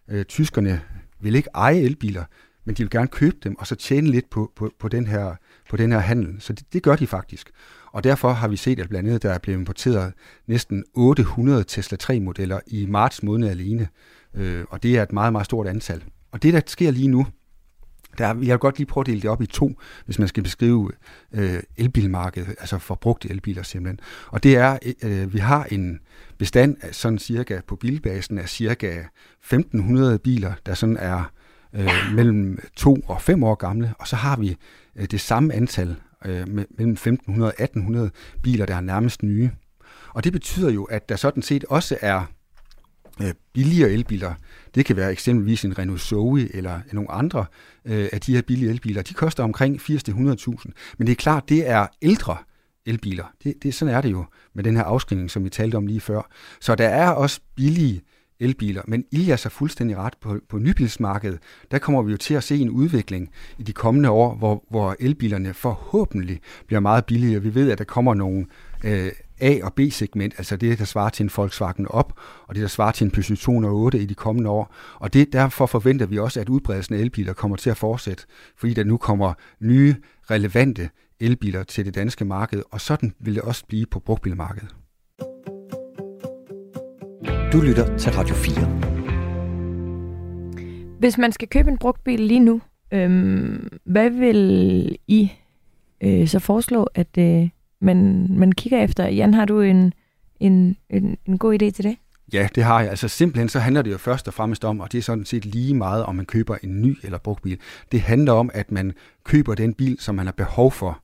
Øh, tyskerne vil ikke eje elbiler, men de vil gerne købe dem, og så tjene lidt på, på, på, den, her, på den her handel. Så det, det gør de faktisk. Og derfor har vi set, at blandt andet der er blevet importeret næsten 800 Tesla 3-modeller i marts måned alene. Øh, og det er et meget, meget stort antal. Og det, der sker lige nu, der, jeg vil godt lige prøve at dele det op i to, hvis man skal beskrive øh, elbilmarkedet, altså forbrugte elbiler simpelthen. Og det er, øh, vi har en bestand af sådan cirka på bilbasen af cirka 1500 biler, der sådan er øh, mellem to og fem år gamle, og så har vi øh, det samme antal øh, mellem 1500 og 1800 biler, der er nærmest nye. Og det betyder jo, at der sådan set også er øh, billigere elbiler. Det kan være eksempelvis en Renault Zoe eller nogle andre øh, af de her billige elbiler. De koster omkring 80-100.000. Men det er klart, det er ældre elbiler. Det, det, sådan er det jo med den her afskrivning, som vi talte om lige før. Så der er også billige elbiler. Men Ilias har fuldstændig ret på, på nybilsmarkedet. Der kommer vi jo til at se en udvikling i de kommende år, hvor, hvor elbilerne forhåbentlig bliver meget billigere. Vi ved, at der kommer nogle øh, A- og B-segment, altså det, der svarer til en Volkswagen op, og det, der svarer til en Peugeot 208 i de kommende år. Og det, derfor forventer vi også, at udbredelsen af elbiler kommer til at fortsætte, fordi der nu kommer nye, relevante elbiler til det danske marked, og sådan vil det også blive på brugtbilmarkedet. Du lytter til Radio 4. Hvis man skal købe en brugt bil lige nu, øhm, hvad vil I øh, så foreslå, at øh, man, man kigger efter? Jan, har du en, en, en, en god idé til det? Ja, det har jeg. Altså simpelthen så handler det jo først og fremmest om, og det er sådan set lige meget, om man køber en ny eller brugt bil. Det handler om, at man køber den bil, som man har behov for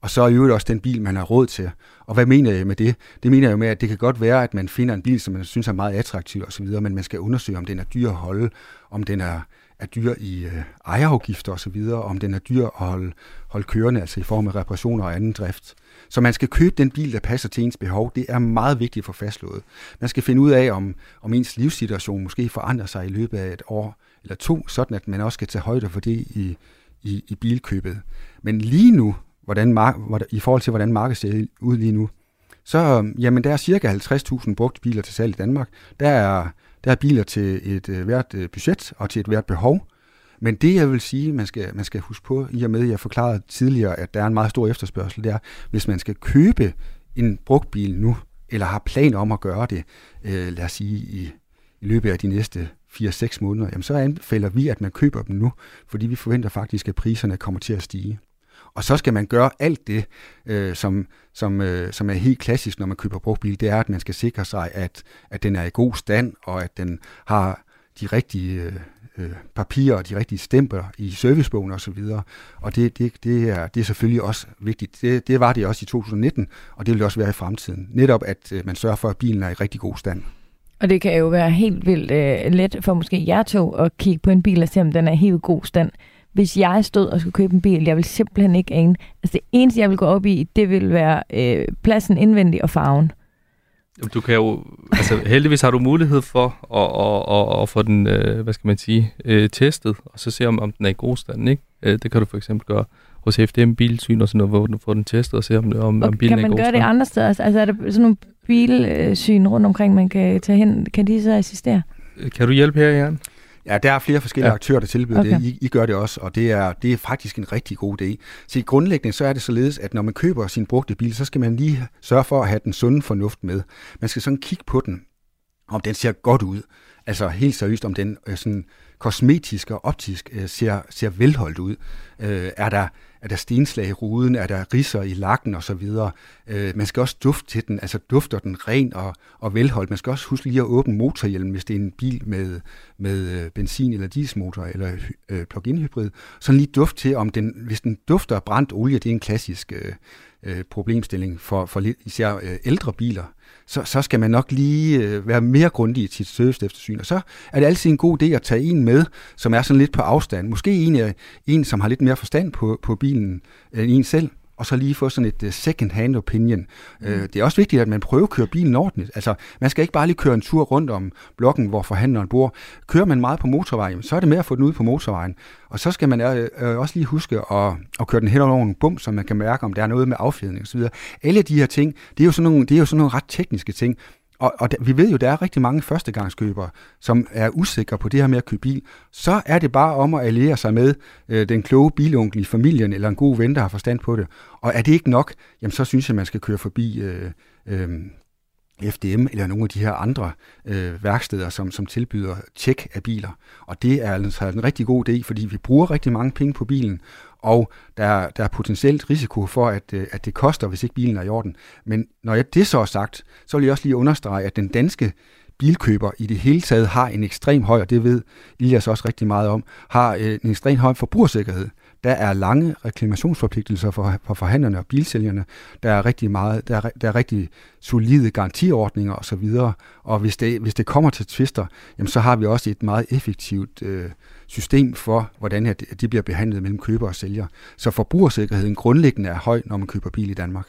og så er jo også den bil, man har råd til. Og hvad mener jeg med det? Det mener jeg jo med, at det kan godt være, at man finder en bil, som man synes er meget attraktiv osv., men man skal undersøge, om den er dyr at holde, om den er, er dyr i øh, ejerafgifter osv., om den er dyr at holde, holde kørende, altså i form af reparationer og anden drift. Så man skal købe den bil, der passer til ens behov. Det er meget vigtigt for fastslået. Man skal finde ud af, om, om ens livssituation måske forandrer sig i løbet af et år eller to, sådan at man også skal tage højde for det i, i, i bilkøbet. Men lige nu, hvordan mark- i forhold til, hvordan markedet ser ud lige nu, så øhm, jamen, der er cirka 50.000 brugte biler til salg i Danmark. Der er, der er biler til et øh, hvert øh, budget og til et hvert behov. Men det, jeg vil sige, man skal, man skal huske på, i og med, at jeg forklarede tidligere, at der er en meget stor efterspørgsel, det er, hvis man skal købe en brugt bil nu, eller har planer om at gøre det, øh, lad os sige, i, i løbet af de næste 4-6 måneder, jamen så anbefaler vi, at man køber dem nu, fordi vi forventer faktisk, at priserne kommer til at stige. Og så skal man gøre alt det, øh, som, som, øh, som er helt klassisk, når man køber brugt bil. Det er, at man skal sikre sig, at, at den er i god stand, og at den har de rigtige øh, øh papirer og de rigtige stempler i servicebogen osv. Og det, det, det, er, det er selvfølgelig også vigtigt. Det, det var det også i 2019, og det vil det også være i fremtiden. Netop, at øh, man sørger for, at bilen er i rigtig god stand. Og det kan jo være helt vildt øh, let for måske jer to at kigge på en bil og se, om den er i helt god stand hvis jeg stod og skulle købe en bil, jeg vil simpelthen ikke ane. Altså det eneste, jeg vil gå op i, det vil være øh, pladsen indvendig og farven. Du kan jo, altså heldigvis har du mulighed for at, at, at, at få den, øh, hvad skal man sige, øh, testet, og så se om, om den er i god stand, ikke? Øh, det kan du for eksempel gøre hos FDM Bilsyn og sådan noget, hvor du får den testet og se, om, om, om bilen er i god stand. kan man gøre det andre steder? Altså er der sådan nogle bilsyn rundt omkring, man kan tage hen? Kan de så assistere? Kan du hjælpe her, Jan? Ja, der er flere forskellige ja. aktører, der tilbyder okay. det. I, I gør det også, og det er, det er faktisk en rigtig god idé. Så grundlæggende så er det således, at når man køber sin brugte bil, så skal man lige sørge for at have den sunde fornuft med. Man skal sådan kigge på den, om den ser godt ud. Altså helt seriøst, om den øh, sådan kosmetisk og optisk øh, ser, ser velholdt ud. Øh, er der er der stenslag i ruden, er der risser i lakken osv. Øh, man skal også dufte til den, altså dufter den ren og, og velholdt. Man skal også huske lige at åbne motorhjelmen, hvis det er en bil med, med øh, benzin- eller dieselmotor eller øh, plug-in hybrid. Så lige duft til, om den, hvis den dufter brændt olie, det er en klassisk øh, øh, problemstilling for, for især øh, ældre biler, så, så skal man nok lige øh, være mere grundig i sit service eftersyn. Og så er det altid en god idé at tage en med, som er sådan lidt på afstand. Måske en, en som har lidt mere forstand på, på bilen end en selv og så lige få sådan et uh, second hand opinion. Mm. Uh, det er også vigtigt, at man prøver at køre bilen ordentligt. Altså, man skal ikke bare lige køre en tur rundt om blokken, hvor forhandleren bor. Kører man meget på motorvejen, så er det med at få den ud på motorvejen. Og så skal man uh, også lige huske at, at køre den hen over en bum, så man kan mærke, om der er noget med affjedring osv. Alle de her ting, det er jo sådan nogle, det er jo sådan nogle ret tekniske ting, og, og vi ved jo, der er rigtig mange førstegangskøbere, som er usikre på det her med at købe bil. Så er det bare om at alliere sig med øh, den kloge bilonkel i familien, eller en god ven, der har forstand på det. Og er det ikke nok, jamen så synes jeg, man skal køre forbi øh, øh, FDM eller nogle af de her andre øh, værksteder, som, som tilbyder tjek af biler. Og det er altså en rigtig god idé, fordi vi bruger rigtig mange penge på bilen, og der, der er potentielt risiko for, at, øh, at det koster, hvis ikke bilen er i orden. Men når jeg det så er sagt, så vil jeg også lige understrege, at den danske bilkøber i det hele taget har en ekstrem høj, og det ved Ilias også rigtig meget om, har øh, en ekstrem høj forbrugersikkerhed. Der er lange reklamationsforpligtelser for, for forhandlerne og bilsælgerne. Der er rigtig meget, der er, der er rigtig solide garantiordninger osv. Og hvis det, hvis det kommer til tvister, jamen så har vi også et meget effektivt øh, system for, hvordan at de bliver behandlet mellem køber og sælger. Så forbrugersikkerheden grundlæggende er høj, når man køber bil i Danmark.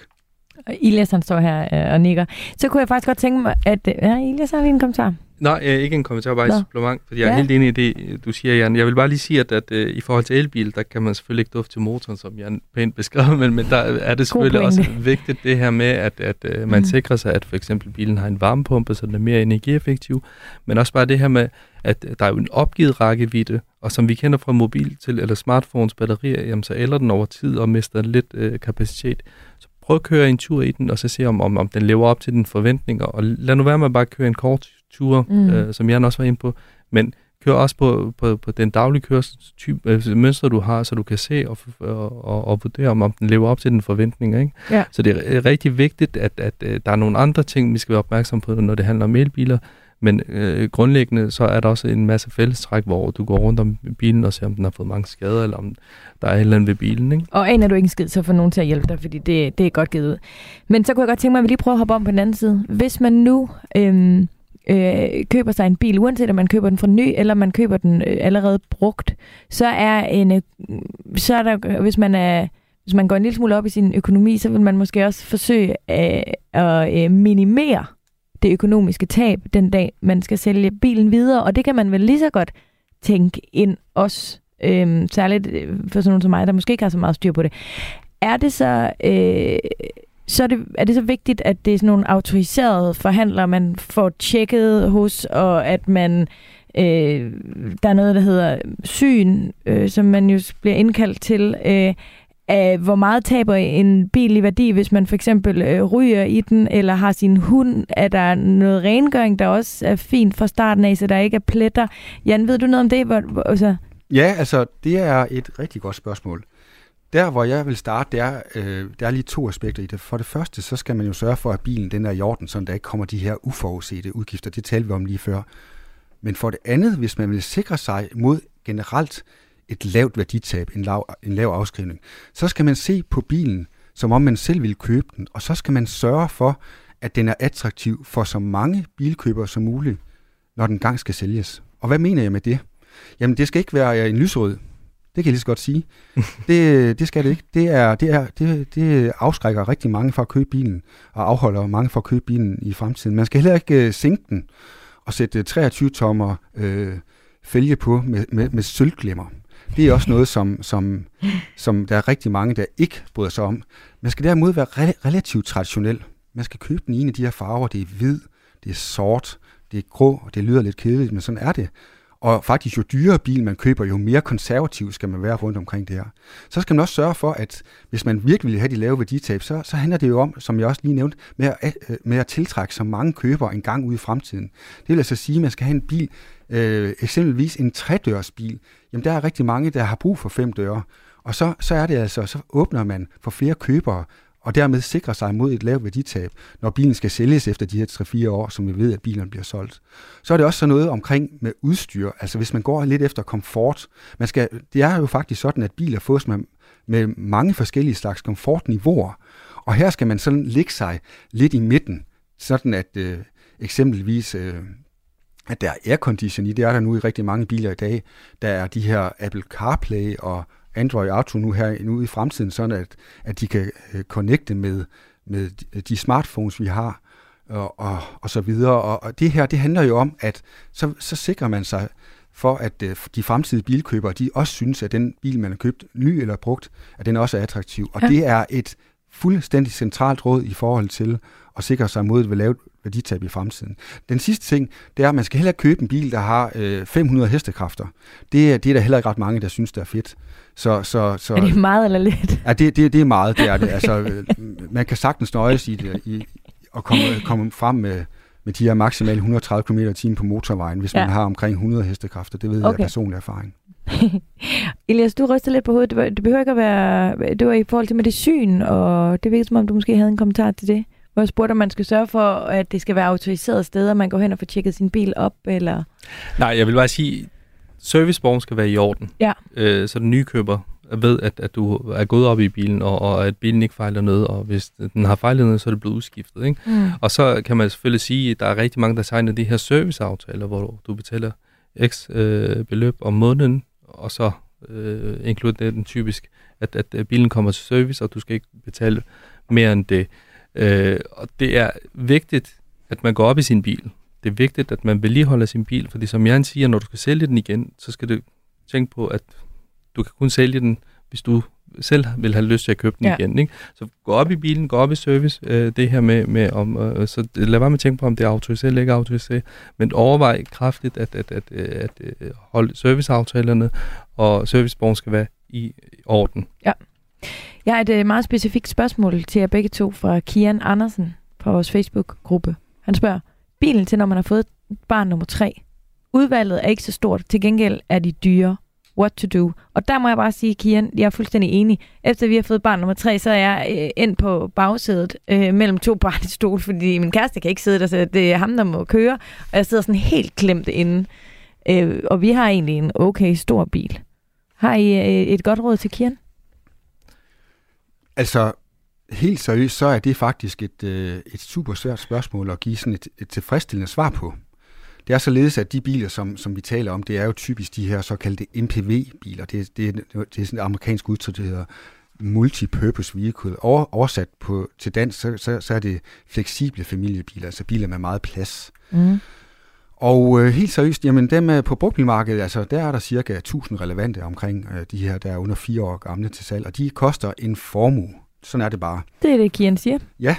Ilias han står her øh, og nikker. Så kunne jeg faktisk godt tænke mig, at... Øh, ja, Ilias har vi en kommentar. Nej, øh, ikke en kommentar, bare et supplement, fordi jeg er ja. helt enig i det, du siger, Jan. Jeg vil bare lige sige, at, at uh, i forhold til elbil, der kan man selvfølgelig ikke dufte til motoren, som Jan pænt beskrev, men, men der er det selvfølgelig også vigtigt det her med, at, at uh, man mm. sikrer sig, at for eksempel bilen har en varmepumpe, så den er mere energieffektiv, men også bare det her med, at der er jo en opgivet rækkevidde, og som vi kender fra mobil til eller smartphones batterier, jamen så ælder den over tid og mister lidt uh, kapacitet prøv at køre en tur i den, og så se, om, om, om den lever op til dine forventninger. Og lad nu være med at bare køre en kort tur, mm. øh, som jeg også var inde på. Men kør også på, på, på den daglige kørselstype, øh, mønster, du har, så du kan se og, og, og, og vurdere, om, om den lever op til dine forventninger. Ikke? Ja. Så det er rigtig vigtigt, at, at, at øh, der er nogle andre ting, vi skal være opmærksom på, når det handler om elbiler. Men øh, grundlæggende så er der også en masse fællestræk, hvor du går rundt om bilen og ser, om den har fået mange skader, eller om der er et eller andet ved bilen. Ikke? Og aner du ikke en skid, så får nogen til at hjælpe dig, fordi det, det er godt givet ud. Men så kunne jeg godt tænke mig, at vi lige prøver at hoppe om på den anden side. Hvis man nu Øh, øh, køber sig en bil, uanset om man køber den fra ny, eller man køber den øh, allerede brugt, så er, en, øh, så er der, hvis man er hvis man går en lille smule op i sin økonomi, så vil man måske også forsøge øh, at øh, minimere det økonomiske tab den dag, man skal sælge bilen videre. Og det kan man vel lige så godt tænke ind også, øhm, særligt øh, for sådan nogen som mig, der måske ikke har så meget styr på det. Er det så... Øh, så er det, er det så vigtigt, at det er sådan nogle autoriserede forhandlere, man får tjekket hos, og at man øh, der er noget, der hedder syn, øh, som man jo bliver indkaldt til. Øh, af, hvor meget taber en bil i værdi, hvis man for eksempel øh, ryger i den, eller har sin hund. Er der noget rengøring, der også er fint fra starten af, så der ikke er pletter? Jan, ved du noget om det? Hvor, hvor, altså... Ja, altså, det er et rigtig godt spørgsmål. Der, hvor jeg vil starte, det er, øh, der er lige to aspekter i det. For det første, så skal man jo sørge for, at bilen den er i orden, så der ikke kommer de her uforudsete udgifter. Det talte vi om lige før. Men for det andet, hvis man vil sikre sig mod generelt et lavt værditab, en lav, en lav afskrivning, så skal man se på bilen, som om man selv vil købe den, og så skal man sørge for, at den er attraktiv for så mange bilkøbere som muligt, når den gang skal sælges. Og hvad mener jeg med det? Jamen, det skal ikke være en lysrød. Det kan jeg lige så godt sige. Det, det skal det ikke. Det, er, det, er, det, det afskrækker rigtig mange fra at købe bilen, og afholder mange fra at købe bilen i fremtiden. Man skal heller ikke uh, sænke den og sætte 23 tommer øh, fælge på med, med, med sølvglemmer. Det er også noget, som, som, som der er rigtig mange, der ikke bryder sig om. Man skal derimod være re- relativt traditionel. Man skal købe den ene en af de her farver. Det er hvid, det er sort, det er grå, og det lyder lidt kedeligt, men sådan er det. Og faktisk, jo dyrere bil man køber, jo mere konservativ skal man være rundt omkring det her. Så skal man også sørge for, at hvis man virkelig vil have de lave værditab, så, så handler det jo om, som jeg også lige nævnte, med at, øh, med at tiltrække så mange købere en gang ude i fremtiden. Det vil altså sige, at man skal have en bil Øh, eksempelvis en tredørsbil, jamen der er rigtig mange, der har brug for fem døre. Og så, så er det altså, så åbner man for flere købere, og dermed sikrer sig mod et lavt værditab, når bilen skal sælges efter de her 3-4 år, som vi ved, at bilen bliver solgt. Så er det også sådan noget omkring med udstyr. Altså hvis man går lidt efter komfort. Man skal, det er jo faktisk sådan, at biler fås med, med mange forskellige slags komfortniveauer. Og her skal man sådan ligge sig lidt i midten, sådan at øh, eksempelvis øh, at der er aircondition i, det er der nu i rigtig mange biler i dag. Der er de her Apple CarPlay og Android Auto nu her nu i fremtiden, sådan at, at de kan øh, connecte med, med de smartphones, vi har, og, og, og så videre. Og, og det her, det handler jo om, at så, så sikrer man sig for, at øh, de fremtidige bilkøbere, de også synes, at den bil, man har købt, ny eller brugt, at den også er attraktiv. Og ja. det er et fuldstændig centralt råd i forhold til at sikre sig mod et lavt værditab i fremtiden. Den sidste ting, det er, at man skal heller købe en bil, der har øh, 500 hestekræfter. Det, det er der heller ikke ret mange, der synes, der er fedt. Så, så, så, er det meget eller lidt? Ja, det, det, det er meget, det er det. Altså, øh, man kan sagtens nøjes i det, i, og komme, komme frem med, med de her maksimale 130 km t på motorvejen, hvis ja. man har omkring 100 hestekræfter. Det ved okay. jeg af personlig erfaring. Elias, du ryster lidt på hovedet. Det, det behøver ikke at være... Det var i forhold til medicin, og det virker som om, du måske havde en kommentar til det. Hvor jeg spurgte, om man skal sørge for, at det skal være autoriseret steder, man går hen og får tjekket sin bil op, eller... Nej, jeg vil bare sige, serviceborgen skal være i orden. Ja. Øh, så den nye køber ved, at, at du er gået op i bilen, og, og at bilen ikke fejler noget, og hvis den har fejlet noget, så er det blevet udskiftet. Ikke? Mm. Og så kan man selvfølgelig sige, at der er rigtig mange, der signer de her serviceaftaler, hvor du betaler x øh, beløb om måneden, og så øh, inkluderer den typisk, at, at bilen kommer til service, og du skal ikke betale mere end det. Øh, og det er vigtigt, at man går op i sin bil. Det er vigtigt, at man vedligeholder sin bil, fordi som Jan siger, når du skal sælge den igen, så skal du tænke på, at du kan kun sælge den, hvis du selv vil have lyst til at købe den ja. igen. Ikke? Så gå op i bilen, gå op i service, øh, det her med, med om, øh, så lad være med at tænke på, om det er autoriseret eller ikke autoriseret, men overvej kraftigt, at, at, at, at, at, at øh, holde serviceaftalerne, og serviceborgen skal være i orden. Ja. Jeg har et øh, meget specifikt spørgsmål til jer begge to fra Kian Andersen fra vores Facebook-gruppe. Han spørger, bilen til, når man har fået barn nummer tre. Udvalget er ikke så stort, til gengæld er de dyre. What to do? Og der må jeg bare sige, Kian, jeg er fuldstændig enig. Efter vi har fået barn nummer tre, så er jeg øh, ind på bagsædet øh, mellem to barnestol, fordi min kæreste kan ikke sidde der, så det er ham, der må køre. Og jeg sidder sådan helt klemt inde. Øh, og vi har egentlig en okay stor bil. Har I øh, et godt råd til Kian? Altså, helt seriøst, så er det faktisk et, øh, et super svært spørgsmål at give sådan et, et tilfredsstillende svar på. Det er således, at de biler, som, som vi taler om, det er jo typisk de her såkaldte MPV-biler. Det, det, det er sådan et amerikansk udtryk, der hedder multipurpose vehicle. Over, oversat på, til dansk, så, så, så er det fleksible familiebiler, altså biler med meget plads. Mm. Og øh, helt seriøst, jamen dem øh, på brugtbilmarkedet, altså der er der cirka 1000 relevante omkring øh, de her, der er under fire år gamle til salg, og de koster en formue. Sådan er det bare. Det er det, Kian siger. Ja,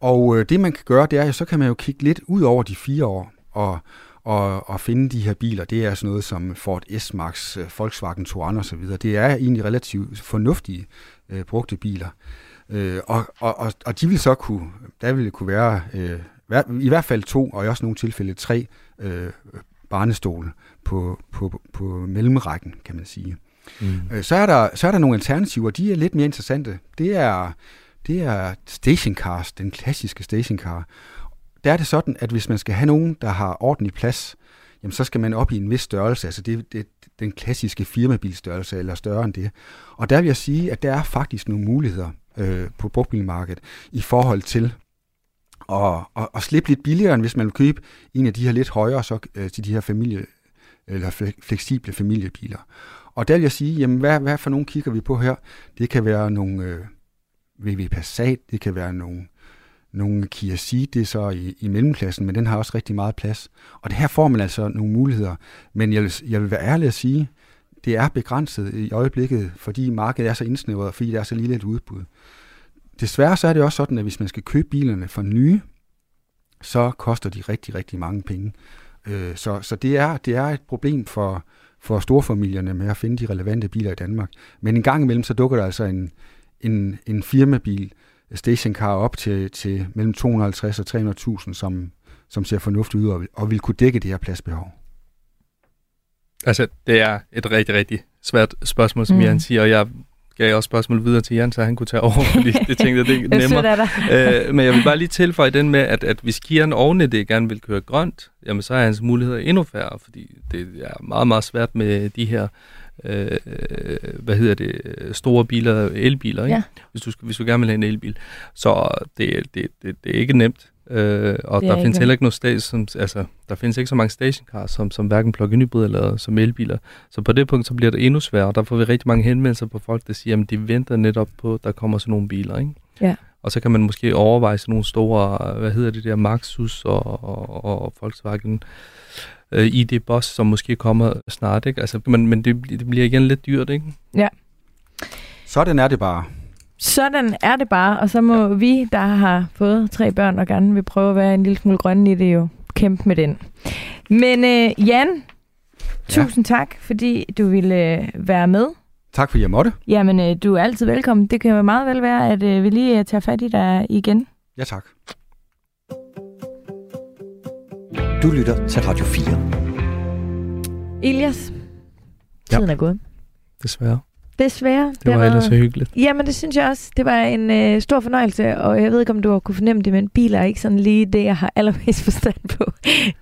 og øh, det man kan gøre, det er jo, så kan man jo kigge lidt ud over de fire år, og, og, og finde de her biler. Det er sådan noget som Ford S-Max, øh, Volkswagen Touran osv. Det er egentlig relativt fornuftige øh, brugte biler. Øh, og, og, og, og de vil så kunne, der vil det kunne være øh, i hvert fald to, og i også nogle tilfælde tre øh, barnestole på, på, på mellemrækken, kan man sige. Mm. Øh, så, er der, så er der nogle alternativer, de er lidt mere interessante. Det er, det er stationcars, den klassiske stationcar. Der er det sådan, at hvis man skal have nogen, der har ordentlig plads, jamen så skal man op i en vis størrelse, altså det, det den klassiske firmabilstørrelse, eller større end det. Og der vil jeg sige, at der er faktisk nogle muligheder øh, på brugtbilmarkedet i forhold til og, og, og slippe lidt billigere, end hvis man vil købe en af de her lidt højere så, øh, til de her familie, eller fleksible familiebiler. Og der vil jeg sige, jamen hvad, hvad for nogle kigger vi på her? Det kan være nogle øh, VW Passat, det kan være nogle, nogle Kia Ceed, det er så i, i mellemklassen, men den har også rigtig meget plads. Og det her får man altså nogle muligheder. Men jeg vil, jeg vil være ærlig at sige, det er begrænset i øjeblikket, fordi markedet er så indsnævret, fordi der er så lille et udbud. Desværre så er det også sådan, at hvis man skal købe bilerne for nye, så koster de rigtig, rigtig mange penge. Øh, så så det, er, det er et problem for, for storfamilierne med at finde de relevante biler i Danmark. Men en gang imellem, så dukker der altså en, en, en firmabil, stationcar op til, til mellem 250 og 300.000, som, som ser fornuftigt ud og, og vil kunne dække det her pladsbehov. Altså, det er et rigtig, rigtig svært spørgsmål, som mm. Jan siger, og jeg gav også spørgsmål videre til Jan, så han kunne tage over, fordi det tænkte jeg, det er nemmere. øh, men jeg vil bare lige tilføje den med, at, at hvis Kian oven i det gerne vil køre grønt, jamen så er hans muligheder endnu færre, fordi det er meget, meget svært med de her øh, hvad hedder det, store biler, elbiler, ikke? Ja. Hvis, du, hvis du gerne vil have en elbil. Så det, det, det, det er ikke nemt. Øh, og der findes heller ikke noget station, som, altså, der findes ikke så mange stationcars, som, som hverken plug-in hybrid eller som elbiler. Så på det punkt, så bliver det endnu sværere. Der får vi rigtig mange henvendelser på folk, der siger, at de venter netop på, at der kommer sådan nogle biler, ikke? Ja. Og så kan man måske overveje sådan nogle store, hvad hedder det der, Maxus og, og, og Volkswagen øh, ID Boss, som måske kommer snart, ikke? Altså, men, men det, det bliver igen lidt dyrt, ikke? Ja. Sådan er det bare. Sådan er det bare, og så må ja. vi, der har fået tre børn og gerne vil prøve at være en lille smule grønne i det, jo kæmpe med den. Men øh, Jan, tusind ja. tak, fordi du ville øh, være med. Tak fordi jeg måtte. Jamen, øh, du er altid velkommen. Det kan jo meget vel være, at øh, vi lige øh, tager fat i dig igen. Ja, tak. Du lytter til Radio 4. Elias, tiden ja. er gået. Desværre. Desværre. Det, det var ellers så hyggeligt. Jamen, det synes jeg også. Det var en øh, stor fornøjelse, og jeg ved ikke, om du har kunne fornemme det, men biler er ikke sådan lige det, jeg har allermest forstand på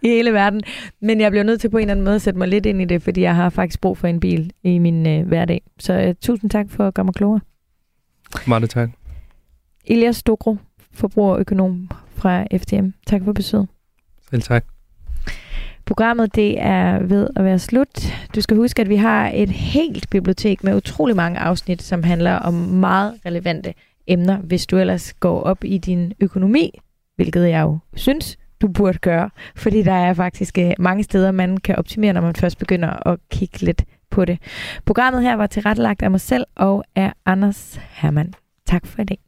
i hele verden. Men jeg bliver nødt til på en eller anden måde at sætte mig lidt ind i det, fordi jeg har faktisk brug for en bil i min øh, hverdag. Så øh, tusind tak for at gøre mig klogere. Meget tak. Elias Stokro, forbrugerøkonom fra FTM. Tak for besøget. Selv tak. Programmet det er ved at være slut. Du skal huske, at vi har et helt bibliotek med utrolig mange afsnit, som handler om meget relevante emner, hvis du ellers går op i din økonomi, hvilket jeg jo synes, du burde gøre, fordi der er faktisk øh, mange steder, man kan optimere, når man først begynder at kigge lidt på det. Programmet her var tilrettelagt af mig selv og af Anders Hermann. Tak for i dag.